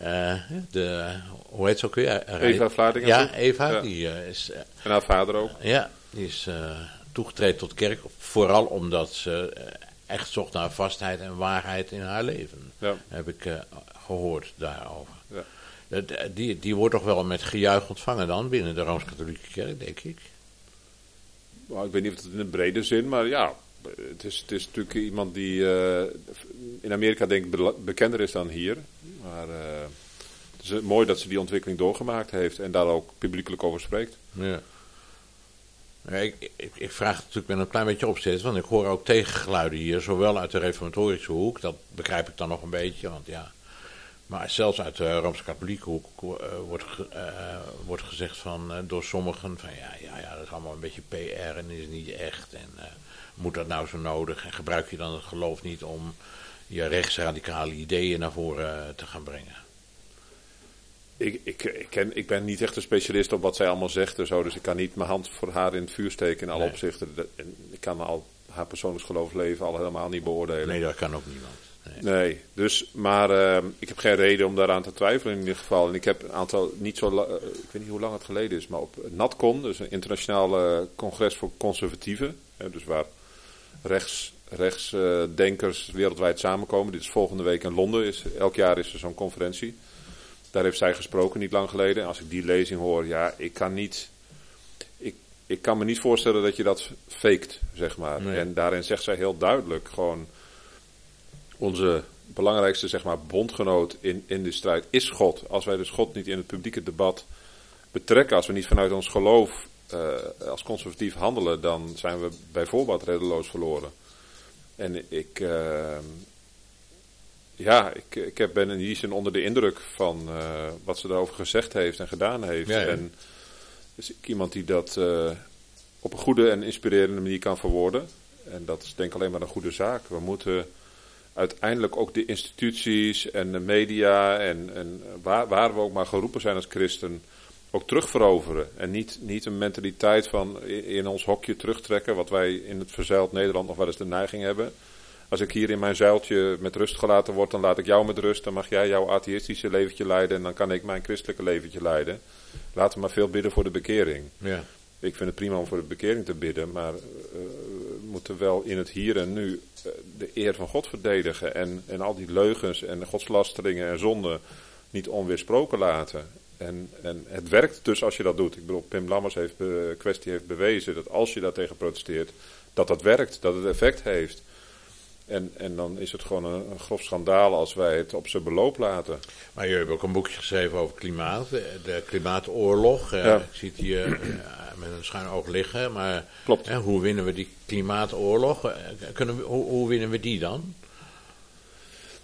Uh, de, hoe heet ze ook weer? Eva Vlaardingen. Ja, Eva. Ja. Die, uh, is, en haar vader ook. Ja, die is toegetreden tot de kerk. Vooral omdat ze echt zocht naar vastheid en waarheid in haar leven. Ja. Heb ik gehoord daarover. Ja. Die, die wordt toch wel met gejuich ontvangen dan binnen de Rooms-Katholieke Kerk, denk ik. Nou, ik weet niet of het in een brede zin, maar ja, het is, het is natuurlijk iemand die uh, in Amerika denk ik bekender is dan hier. Maar uh, het is mooi dat ze die ontwikkeling doorgemaakt heeft en daar ook publiekelijk over spreekt. Ja. ja ik, ik, ik, vraag het natuurlijk met een klein beetje opzet, want ik hoor ook tegengeluiden hier, zowel uit de reformatorische hoek, dat begrijp ik dan nog een beetje, want ja, maar zelfs uit de Rooms-Katholieke hoek uh, wordt, uh, wordt gezegd van, uh, door sommigen van ja, ja, ja, dat is allemaal een beetje PR en is niet echt. En moet dat nou zo nodig? En gebruik je dan het geloof niet om je rechtsradicale ideeën naar voren te gaan brengen? Ik, ik, ik, ken, ik ben niet echt een specialist op wat zij allemaal zegt en zo, dus ik kan niet mijn hand voor haar in het vuur steken in alle nee. opzichten. Ik kan al haar persoonlijk geloofsleven al helemaal niet beoordelen. Nee, dat kan ook niemand. Nee, nee dus, maar uh, ik heb geen reden om daaraan te twijfelen in ieder geval. En ik heb een aantal, niet zo, uh, ik weet niet hoe lang het geleden is, maar op NatCon, dus een internationaal congres voor conservatieven, hè, dus waar rechts, rechtsdenkers uh, wereldwijd samenkomen. Dit is volgende week in Londen, is, elk jaar is er zo'n conferentie. Daar heeft zij gesproken, niet lang geleden. En als ik die lezing hoor, ja, ik kan niet, ik, ik kan me niet voorstellen dat je dat faked, zeg maar. Nee. En daarin zegt zij heel duidelijk gewoon onze belangrijkste zeg maar, bondgenoot in, in de strijd is God. Als wij dus God niet in het publieke debat betrekken, als we niet vanuit ons geloof uh, als conservatief handelen, dan zijn we bij voorbaat reddeloos verloren. En ik, uh, ja, ik, ik heb, ben in die zin onder de indruk van uh, wat ze daarover gezegd heeft en gedaan heeft. Ja, ja. En is ik iemand die dat op een goede en inspirerende manier kan verwoorden. En dat is denk ik alleen maar een goede zaak. We moeten uiteindelijk ook de instituties en de media en, en waar, waar, we ook maar geroepen zijn als christen ook terugveroveren. En niet, niet een mentaliteit van in ons hokje terugtrekken, wat wij in het verzeild Nederland nog wel eens de neiging hebben. Als ik hier in mijn zuiltje met rust gelaten word, dan laat ik jou met rust. Dan mag jij jouw atheïstische leventje leiden en dan kan ik mijn christelijke leventje leiden. Laten we maar veel bidden voor de bekering. Ja. Ik vind het prima om voor de bekering te bidden, maar uh, moeten wel in het hier en nu eh, de eer van God verdedigen. En, en al die leugens en godslasteringen en zonden niet onweersproken laten. En, en het werkt dus als je dat doet. Ik bedoel, Pim Lammers heeft kwestie heeft bewezen dat als je daar tegen protesteert, dat dat werkt, dat het effect heeft. En, en dan is het gewoon een, grof schandaal als wij het op zijn beloop laten. Maar je hebt ook een boekje geschreven over klimaat, de, klimaatoorlog. Ja. Ik zie het hier eh, met een schuin oog liggen. Maar Klopt. hoe winnen we die klimaatoorlog? Eh, kunnen we, hoe, hoe winnen we die dan?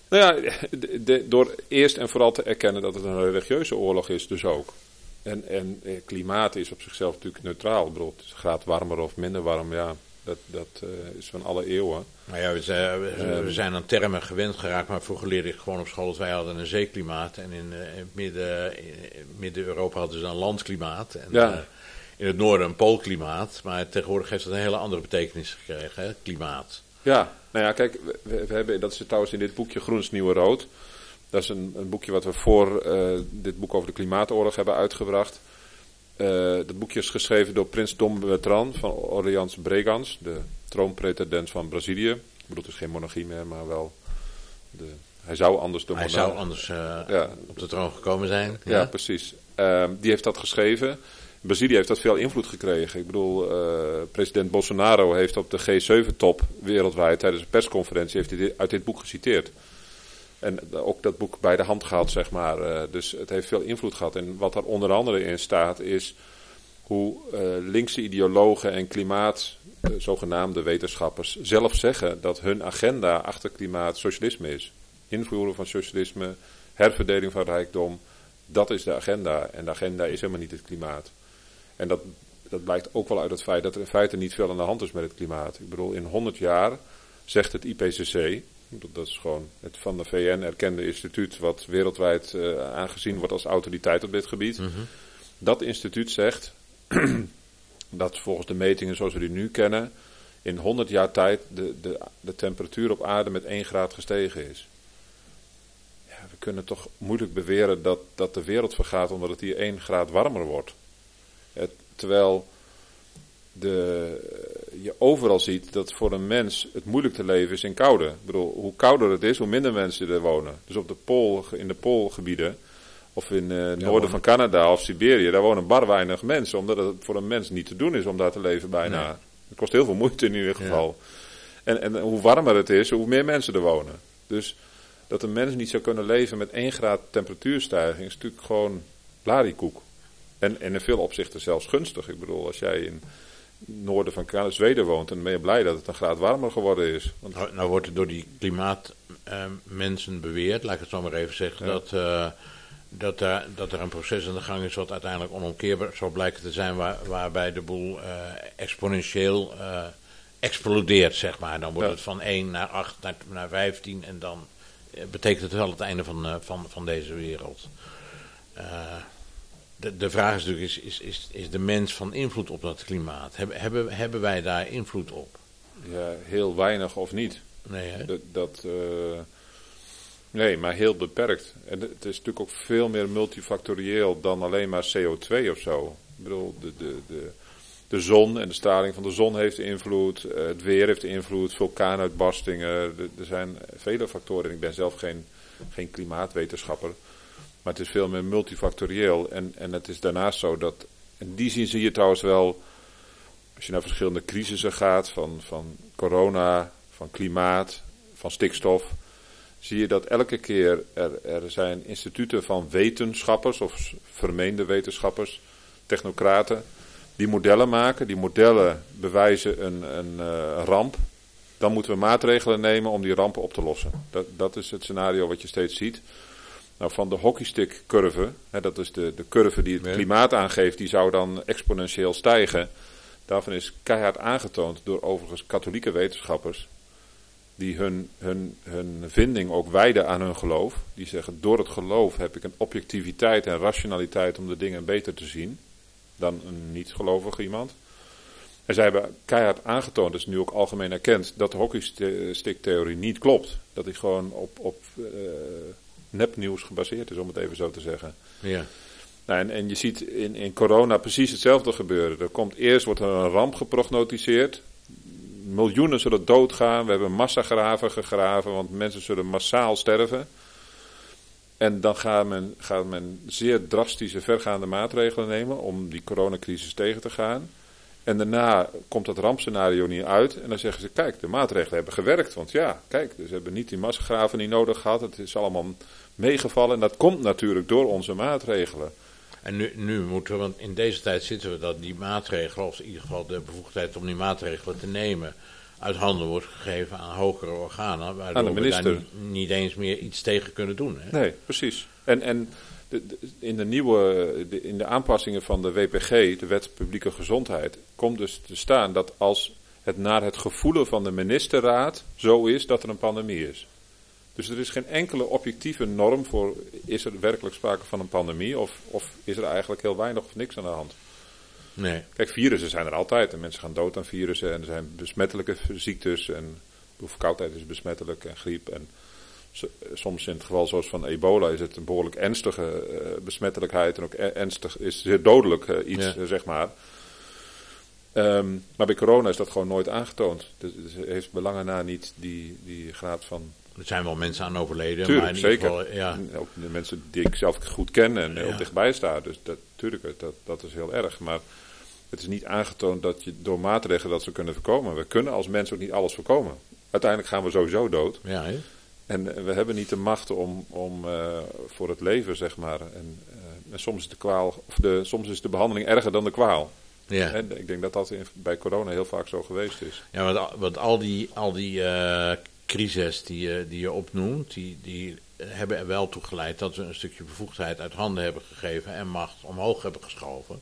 Nou ja, de, door eerst en vooral te erkennen dat het een religieuze oorlog is, dus ook. En, en eh, klimaat is op zichzelf natuurlijk neutraal. Ik bedoel, het graad warmer of minder warm, ja, dat, dat uh, is van alle eeuwen. Maar ja, we zijn, we, we zijn aan termen gewend geraakt, maar vroeger leerde ik gewoon op school dat wij hadden een zeeklimaat. En in, uh, in midden, midden-Europa hadden ze dan landklimaat. En, ja. uh, in het noorden een poolklimaat. Maar tegenwoordig heeft dat een hele andere betekenis gekregen, hè, klimaat. Ja, nou ja, kijk, we, we, hebben, dat is trouwens in dit boekje Groens Nieuwe Rood. Dat is een, een boekje wat we voor uh, dit boek over de klimaatoorlog hebben uitgebracht. Uh, dat boekje is geschreven door prins Dom Bertrand van Orleans Bregans, de troonpretendent van Brazilië. Ik bedoel, het is geen monarchie meer, maar wel. De, hij zou anders de Hij zou anders uh, ja. op de troon gekomen zijn. Ja, ja precies. die heeft dat geschreven. Brazilië heeft dat veel invloed gekregen. Ik bedoel, uh, president Bolsonaro heeft op de G7-top wereldwijd tijdens een persconferentie heeft hij uit dit boek geciteerd. En ook dat boek bij de hand gehad, zeg maar. Uh, dus het heeft veel invloed gehad. En wat er onder andere in staat is hoe uh, linkse ideologen en klimaat, zogenaamde wetenschappers, zelf zeggen dat hun agenda achter klimaat socialisme is. Invoeren van socialisme, herverdeling van rijkdom, dat is de agenda. En de agenda is helemaal niet het klimaat. En dat, dat blijkt ook wel uit het feit dat er in feite niet veel aan de hand is met het klimaat. Ik bedoel, in 100 jaar zegt het IPCC, dat is gewoon het van de VN erkende instituut wat wereldwijd uh, aangezien wordt als autoriteit op dit gebied. Mm -hmm. Dat instituut zegt dat volgens de metingen zoals we die nu kennen, in 100 jaar tijd de, de, de temperatuur op aarde met 1 graad gestegen is. Ja, we kunnen toch moeilijk beweren dat, dat de wereld vergaat omdat het hier 1 graad warmer wordt. Het, terwijl de, je overal ziet dat voor een mens het moeilijk te leven is in koude. Ik bedoel, hoe kouder het is, hoe minder mensen er wonen. Dus op de pool, in de poolgebieden, of in het uh, noorden van Canada of Siberië, daar wonen bar weinig mensen. Omdat het voor een mens niet te doen is om daar te leven bijna. Nee. Het kost heel veel moeite in ieder geval. Ja. En, en hoe warmer het is, hoe meer mensen er wonen. Dus dat een mens niet zou kunnen leven met 1 graad temperatuurstijging is natuurlijk gewoon larikoek. En, en in veel opzichten zelfs gunstig. Ik bedoel, als jij in het noorden van Canada, Zweden woont, dan ben je blij dat het een graad warmer geworden is. Want... Nou, nou, wordt er door die klimaatmensen uh, beweerd, laat ik het zo maar even zeggen, ja. dat, uh, dat, uh, dat er een proces aan de gang is wat uiteindelijk onomkeerbaar zal blijken te zijn, waar, waarbij de boel exponentieel explodeert, zeg maar. Dan wordt ja. het van 1 naar 8 naar, naar 15 en dan betekent het wel het einde van, van, van deze wereld. De, de vraag is natuurlijk, is, is, is, is de mens van invloed op dat klimaat? Hebben, hebben, hebben wij daar invloed op? Ja, heel weinig of niet. Nee, hè? Dat, dat uh, nee, maar heel beperkt. En het is natuurlijk ook veel meer multifactorieel dan alleen maar CO2 of zo. Ik bedoel, de, de, de, de zon en de straling van de zon heeft invloed, uh, het weer heeft invloed, vulkaanuitbarstingen. Er zijn vele factoren. Ik ben zelf geen, geen klimaatwetenschapper. Maar het is veel meer multifactorieel. En, en het is daarnaast zo dat. In die zin zie je trouwens wel. Als je naar verschillende crisissen gaat. Van, van corona, van klimaat, van stikstof. Zie je dat elke keer er, er zijn instituten van wetenschappers. Of vermeende wetenschappers. Technocraten. Die modellen maken. Die modellen bewijzen een, een uh, ramp. Dan moeten we maatregelen nemen om die rampen op te lossen. Dat, dat is het scenario wat je steeds ziet. Nou, van de hockeystick curve, hè, dat is de, de curve die het klimaat aangeeft, die zou dan exponentieel stijgen. Daarvan is keihard aangetoond door overigens katholieke wetenschappers, die hun, hun, hun vinding ook wijden aan hun geloof. Die zeggen, door het geloof heb ik een objectiviteit en rationaliteit om de dingen beter te zien dan een niet-gelovig iemand. En zij hebben keihard aangetoond, dat is nu ook algemeen erkend, dat de hockeystick-theorie niet klopt. Dat die gewoon op, op uh, nepnieuws gebaseerd is, om het even zo te zeggen. Ja. Nou, en, en je ziet in, in corona precies hetzelfde gebeuren. Er komt eerst wordt er een ramp geprognotiseerd. miljoenen zullen doodgaan. We hebben massagraven gegraven, want mensen zullen massaal sterven. En dan gaat men, gaat men zeer drastische, vergaande maatregelen nemen om die coronacrisis tegen te gaan. En daarna komt dat rampscenario niet uit. En dan zeggen ze: Kijk, de maatregelen hebben gewerkt. Want ja, kijk, ze hebben niet die massagraven niet nodig gehad. Het is allemaal meegevallen. En dat komt natuurlijk door onze maatregelen. En nu, nu moeten we, want in deze tijd zitten we dat die maatregelen, of in ieder geval de bevoegdheid om die maatregelen te nemen, uit handen wordt gegeven aan hogere organen, waardoor we daar niet, niet, eens meer iets tegen kunnen doen. Hè? Nee, precies. En, en de, in de nieuwe, in de aanpassingen van de WPG, de Wet Publieke Gezondheid, komt dus te staan dat als het naar het gevoelen van de ministerraad zo is dat er een pandemie is. Dus er is geen enkele objectieve norm voor is er werkelijk sprake van een pandemie of, of is er eigenlijk heel weinig of niks aan de hand. Nee. Kijk, virussen zijn er altijd en mensen gaan dood aan virussen en er zijn besmettelijke ziektes en verkoudheid is besmettelijk en griep en soms in het geval zoals van ebola is het een behoorlijk ernstige uh, besmettelijkheid en ook ernstig is zeer dodelijk uh, iets, ja. zeg maar. Um, maar bij corona is dat gewoon nooit aangetoond. Dus het heeft belangen na niet die, die graad van er zijn wel mensen aan overleden. Tuurlijk, maar in zeker. Geval, ja. Ook de mensen die ik zelf goed ken en heel ja. dichtbij sta. Dus dat, tuurlijk, dat, dat is heel erg. Maar het is niet aangetoond dat je door maatregelen dat ze kunnen voorkomen. We kunnen als mensen ook niet alles voorkomen. Uiteindelijk gaan we sowieso dood. Ja, he? En we hebben niet de macht om, om uh, voor het leven, zeg maar. En, uh, en, soms, is de kwaal, of de, soms is de behandeling erger dan de kwaal. Ja. En ik denk dat dat in, bij corona heel vaak zo geweest is. Ja, want, want al die, al die uh, crises die je, die je opnoemt, die, die hebben er wel toe geleid dat we een stukje bevoegdheid uit handen hebben gegeven en macht omhoog hebben geschoven.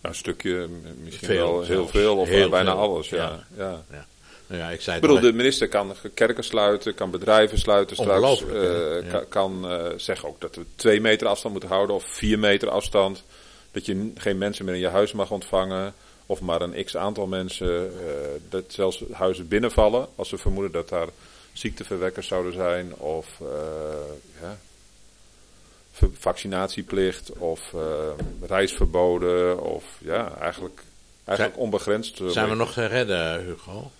Nou, een stukje, misschien veel, wel heel zelfs. veel of heel bijna veel. alles, ja. ja. ja. ja. Ja, ik zei ik bedoel, de minister kan kerken sluiten, kan bedrijven sluiten straks. Uh, ja. kan, kan uh, zeggen ook dat we twee meter afstand moeten houden of vier meter afstand. Dat je geen mensen meer in je huis mag ontvangen. Of maar een x aantal mensen. Uh, dat zelfs huizen binnenvallen als ze vermoeden dat daar ziekteverwekkers zouden zijn. Of ja, vaccinatieplicht of reisverboden. Of ja, eigenlijk, eigenlijk zijn, onbegrensd. Zijn we nog te redden, Hugo?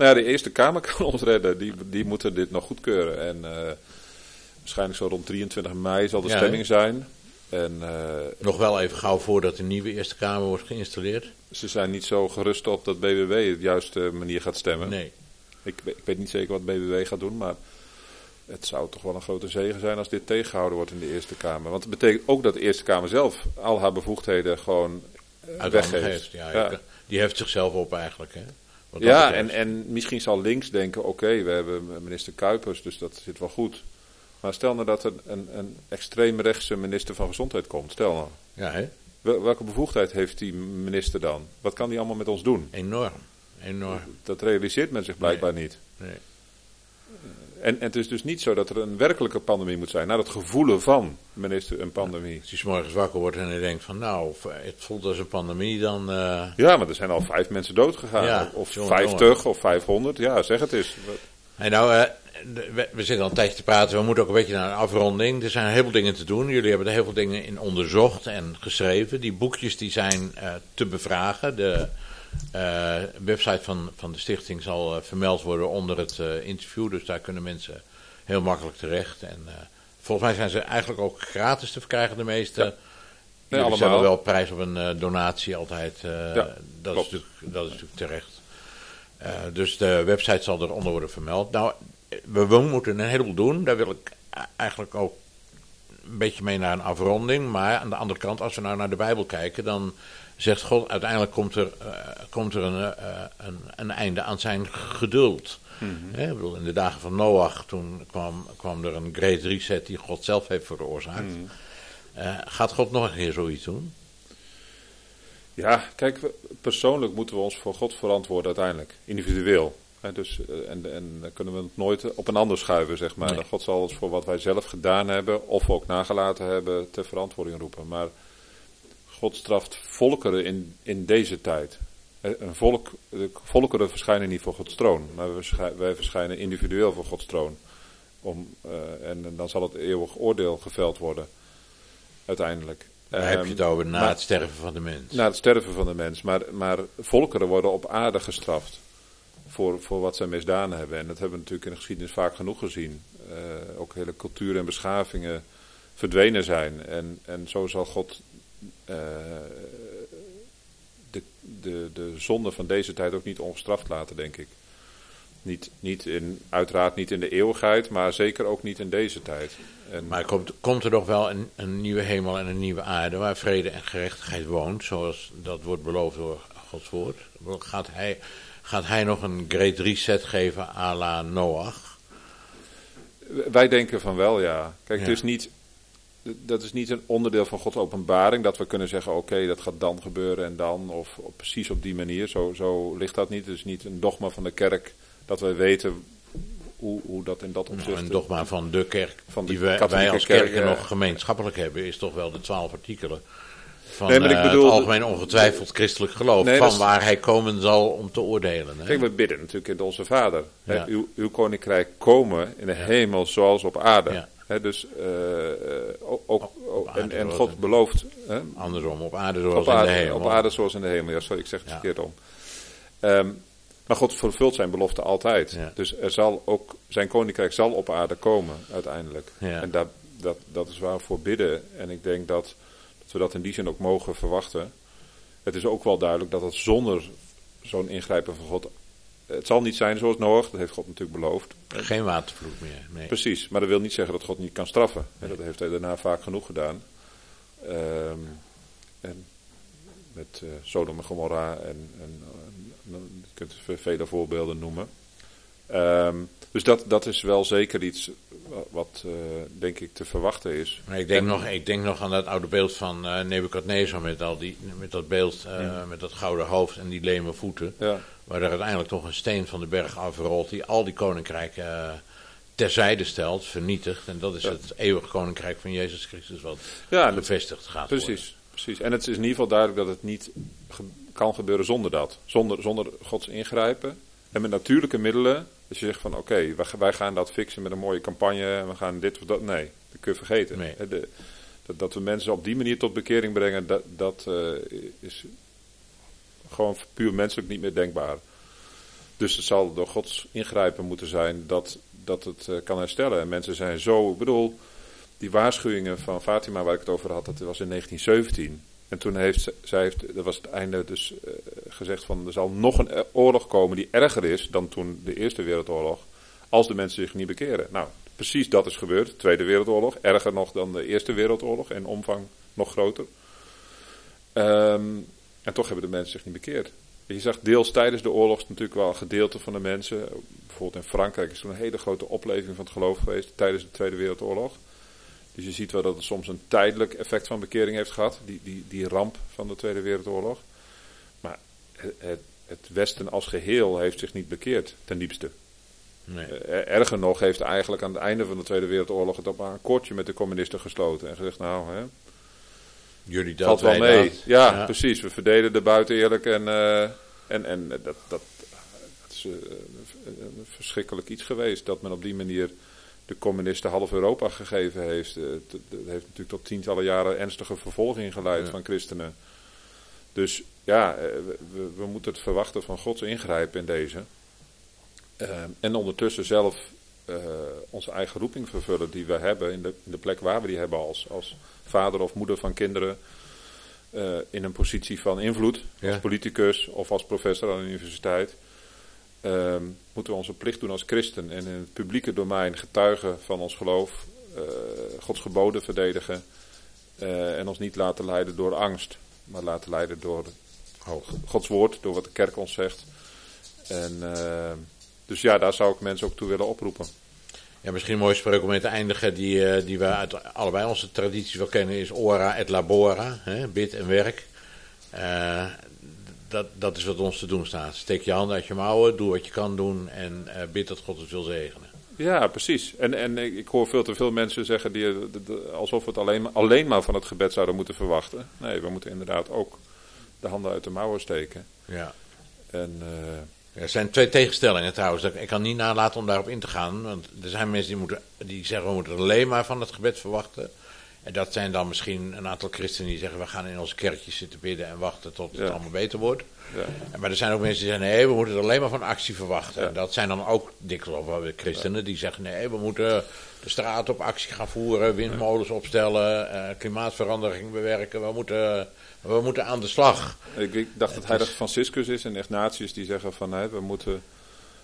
Nou ja, de Eerste Kamer kan ons redden. Die, die moeten dit nog goedkeuren. En uh, waarschijnlijk zo rond 23 mei zal de ja, stemming he? zijn. En, uh, nog wel even gauw voordat de nieuwe Eerste Kamer wordt geïnstalleerd. Ze zijn niet zo gerust op dat BBW de juiste manier gaat stemmen. Nee. Ik, ik weet niet zeker wat BBW gaat doen, maar het zou toch wel een grote zegen zijn als dit tegengehouden wordt in de Eerste Kamer. Want het betekent ook dat de Eerste Kamer zelf al haar bevoegdheden gewoon uh, weggeeft. Ja, ja. Die heft zichzelf op eigenlijk, hè? Ja, en, en misschien zal links denken, oké, okay, we hebben minister Kuipers, dus dat zit wel goed. Maar stel nou dat er een, een extreemrechtse minister van Gezondheid komt, stel nou. Ja, hè? Welke bevoegdheid heeft die minister dan? Wat kan die allemaal met ons doen? Enorm, enorm. Dat realiseert men zich blijkbaar nee. niet. Nee. En, en, het is dus niet zo dat er een werkelijke pandemie moet zijn. Naar het gevoelen van, minister, een pandemie. Ja, als je 's morgens wakker wordt en je denkt van nou, het voelt als een pandemie, dan... Uh... Ja, maar er zijn al vijf mensen dood gegaan. Ja, of jongen, 50 jongen. of 500. Ja, zeg het eens. En nou, uh, we, we, zitten al een tijdje te praten. We moeten ook een beetje naar een afronding. Er zijn heel veel dingen te doen. Jullie hebben er heel veel dingen in onderzocht en geschreven. Die boekjes die zijn uh, te bevragen. De uh, website van, van de stichting zal uh, vermeld worden onder het uh, interview. Dus daar kunnen mensen heel makkelijk terecht. En volgens mij zijn ze eigenlijk ook gratis te verkrijgen, de meeste. Ja. Nee, Jullie stellen wel prijs op een donatie altijd. Ja, dat, is natuurlijk, dat is natuurlijk terecht. dus de website zal eronder worden vermeld. Nou, we, we moeten een heleboel doen. Daar wil ik eigenlijk ook een beetje mee naar een afronding. Maar aan de andere kant, als we nou naar de Bijbel kijken, dan zegt God, uiteindelijk komt er, uh, komt er een, uh, een, een, einde aan zijn geduld. He, ik bedoel, in de dagen van Noach, toen kwam, kwam er een great reset die God zelf heeft veroorzaakt. Mm-hmm. Uh, gaat God nog een keer zoiets doen? Ja, kijk, persoonlijk moeten we ons voor God verantwoorden uiteindelijk, individueel. He, dus, en, en dan kunnen we het nooit op een ander schuiven, zeg maar. Nee. God zal ons voor wat wij zelf gedaan hebben, of ook nagelaten hebben, ter verantwoording roepen. Maar God straft volkeren in, in deze tijd. Een volk, de volkeren verschijnen niet voor Gods troon, maar wij verschijnen, individueel voor Gods troon. Om, uh, en dan zal het eeuwig oordeel geveld worden, uiteindelijk. Um, heb je het over na maar, het sterven van de mens. Na het sterven van de mens, maar, maar volkeren worden op aarde gestraft. voor, voor wat zij misdaan hebben. En dat hebben we natuurlijk in de geschiedenis vaak genoeg gezien. Uh, ook hele culturen en beschavingen verdwenen zijn. En, en zo zal God uh, de, de, de zonde van deze tijd ook niet ongestraft laten, denk ik. Niet, niet in, uiteraard niet in de eeuwigheid, maar zeker ook niet in deze tijd. En maar komt, komt er nog wel een, een nieuwe hemel en een nieuwe aarde waar vrede en gerechtigheid woont, zoals dat wordt beloofd door Gods woord? Gaat hij, gaat hij nog een great reset geven à la Noach? Wij denken van wel, ja. Kijk, het is niet, dat is niet een onderdeel van Gods openbaring dat we kunnen zeggen: oké, dat gaat dan gebeuren en dan, of, of, precies op die manier. Zo, zo ligt dat niet. Het is niet een dogma van de kerk dat wij weten hoe, hoe dat in dat nou, opzicht... Nou, een dogma van de kerk, van de die wij, wij als kerken nog gemeenschappelijk hebben, is toch wel de twaalf artikelen van nee, maar ik bedoel, het algemeen ongetwijfeld christelijk geloof, nee, van waar hij komen zal om te oordelen. Hè? Kijk, we bidden natuurlijk in onze Vader. Ja. Uw, uw, koninkrijk komen in de hemel zoals op aarde. Ja. He, dus uh, ook, ook, en, en God belooft. He, andersom, op aarde zoals op aarde, in de hemel. Op aarde zoals in de hemel, ja, sorry, ik zeg het verkeerd om. Um, maar God vervult zijn belofte altijd. Dus er zal ook, zijn koninkrijk zal op aarde komen uiteindelijk. En dat, dat, dat is waar we voor bidden. En ik denk dat, dat we dat in die zin ook mogen verwachten. Het is ook wel duidelijk dat het zonder zo'n ingrijpen van God. Het zal niet zijn zoals Noach, dat heeft God natuurlijk beloofd. Geen watervloed meer. Nee. Precies, maar dat wil niet zeggen dat God niet kan straffen. Dat heeft hij daarna vaak genoeg gedaan. Um, en met uh, Sodom en Gomorra en, en je kunt vele voorbeelden noemen. Um, dus dat, dat is wel zeker iets wat, uh, denk ik te verwachten is. Maar ik denk, nog, ik denk nog aan dat oude beeld van uh, Nebuchadnezzar met, al die, met dat beeld, ja. met dat gouden hoofd en die leme voeten. Ja. Waar er uiteindelijk toch een steen van de berg afrolt die al die koninkrijken terzijde stelt, vernietigt. En dat is ja. het eeuwige koninkrijk van Jezus Christus wat ja, bevestigd gaat precies, worden. Precies, en het is in ieder geval duidelijk dat het niet kan gebeuren zonder dat. Zonder, zonder Gods ingrijpen. En met natuurlijke middelen. Dus je zegt van oké, wij, wij, gaan dat fixen met een mooie campagne. En we gaan dit of dat. Nee, dat kun je vergeten. Nee. De, dat, dat, we mensen op die manier tot bekering brengen, dat, dat uh, is gewoon puur menselijk niet meer denkbaar. Dus het zal door Gods ingrijpen moeten zijn dat, dat het uh, kan herstellen. En mensen zijn zo, ik bedoel, die waarschuwingen van Fatima waar ik het over had, dat was in 1917. En toen heeft zij, heeft, dat was het einde dus uh, gezegd van er zal nog een oorlog komen die erger is dan toen de Eerste Wereldoorlog, als de mensen zich niet bekeren. Nou, precies dat is gebeurd, de Tweede Wereldoorlog, erger nog dan de Eerste Wereldoorlog en omvang nog groter. Um, en toch hebben de mensen zich niet bekeerd. Je zag deels tijdens de oorlog natuurlijk wel een gedeelte van de mensen, bijvoorbeeld in Frankrijk is er een hele grote opleving van het geloof geweest tijdens de Tweede Wereldoorlog. Dus je ziet wel dat het soms een tijdelijk effect van bekering heeft gehad, die, die, die ramp van de Tweede Wereldoorlog. Maar het, het Westen als geheel heeft zich niet bekeerd, ten diepste. Nee. Uh, erger nog heeft eigenlijk aan het einde van de Tweede Wereldoorlog het op een akkoordje met de communisten gesloten. En gezegd, nou, hè, Jullie dat, wel mee. Ja, ja, precies. We verdelen de buiten eerlijk en, uh, en, en dat, dat, dat is uh, een verschrikkelijk iets geweest. Dat men op die manier de communisten half Europa gegeven heeft. Eh, dat heeft natuurlijk tot tientallen jaren ernstige vervolging geleid van christenen. Dus ja, eh, we, we, moeten het verwachten van Gods ingrijpen in deze. Uh, en ondertussen zelf uh, onze eigen roeping vervullen die we hebben in de, in de, plek waar we die hebben als, als vader of moeder van kinderen. Uh, in een positie van invloed, ja. als politicus of als professor aan de universiteit. Uh, moeten we onze plicht doen als christen en in het publieke domein getuigen van ons geloof, uh, Gods geboden verdedigen uh, en ons niet laten leiden door angst, maar laten leiden door Gods woord, door wat de kerk ons zegt. En, uh, dus ja, daar zou ik mensen ook toe willen oproepen. Ja, misschien een mooie spreuk om mee te eindigen, die, die we uit allebei onze tradities wel kennen, is ora et labora, hè, bid en werk dat, dat is wat ons te doen staat. Steek je handen uit je mouwen, doe wat je kan doen en uh, bid dat God het wil zegenen. Ja, precies. En, en ik hoor veel te veel mensen zeggen die, alsof we het alleen, alleen maar van het gebed zouden moeten verwachten. Nee, we moeten inderdaad ook de handen uit de mouwen steken. Ja. En, uh, er zijn twee tegenstellingen trouwens. Ik kan niet nalaten om daarop in te gaan. Want er zijn mensen die, moeten, die zeggen we moeten alleen maar van het gebed verwachten. En dat zijn dan misschien een aantal christenen die zeggen: we gaan in onze kerkjes zitten bidden en wachten tot het allemaal beter wordt. Ja. Maar er zijn ook mensen die zeggen: nee, we moeten er alleen maar van actie verwachten. En dat zijn dan ook dikwijls christenen die zeggen: nee, we moeten de straat op actie gaan voeren, windmolens opstellen, uh, klimaatverandering bewerken. We moeten, we moeten aan de slag. Ik, ik dacht dat heilige Franciscus is en Ignatius die zeggen: van we moeten,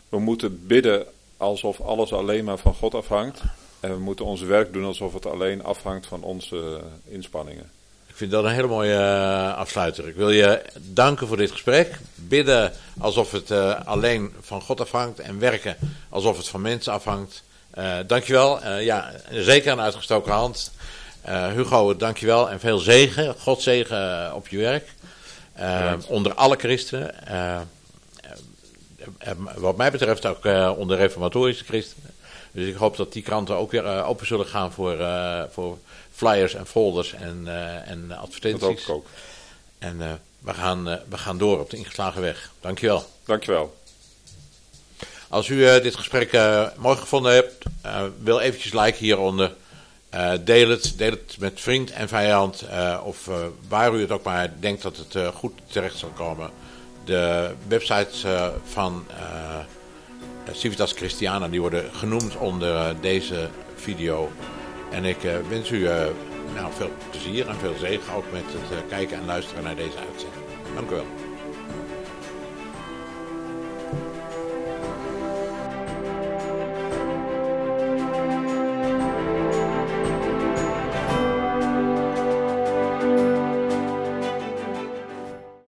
we moeten bidden alsof alles alleen maar van God afhangt. En we moeten ons werk doen alsof het alleen afhangt van onze inspanningen. Ik vind dat een hele mooie uh, afsluiter. Ik wil je danken voor dit gesprek. Bidden alsof het uh, alleen van God afhangt. En werken alsof het van mensen afhangt. Uh, dankjewel. ja, zeker een uitgestoken hand. Hugo, dankjewel en veel zegen. God zegen op je werk. onder alle christenen. wat mij betreft ook onder reformatorische christenen. Dus ik hoop dat die kranten ook weer uh, open zullen gaan voor, uh, voor flyers en folders en, uh, en advertenties. Dat hoop ik ook. En we, gaan, we gaan door op de ingeslagen weg. Dankjewel. Dankjewel. Als u dit gesprek mooi gevonden hebt, wil eventjes like hieronder. deel het, deel het met vriend en vijand. of waar u het ook maar denkt dat het goed terecht zal komen. De websites van eh, Civitas Christiana, die worden genoemd onder eh, deze video. En ik eh, wens u nou, veel plezier en veel zegen ook met het kijken en luisteren naar deze uitzending. Dank u wel.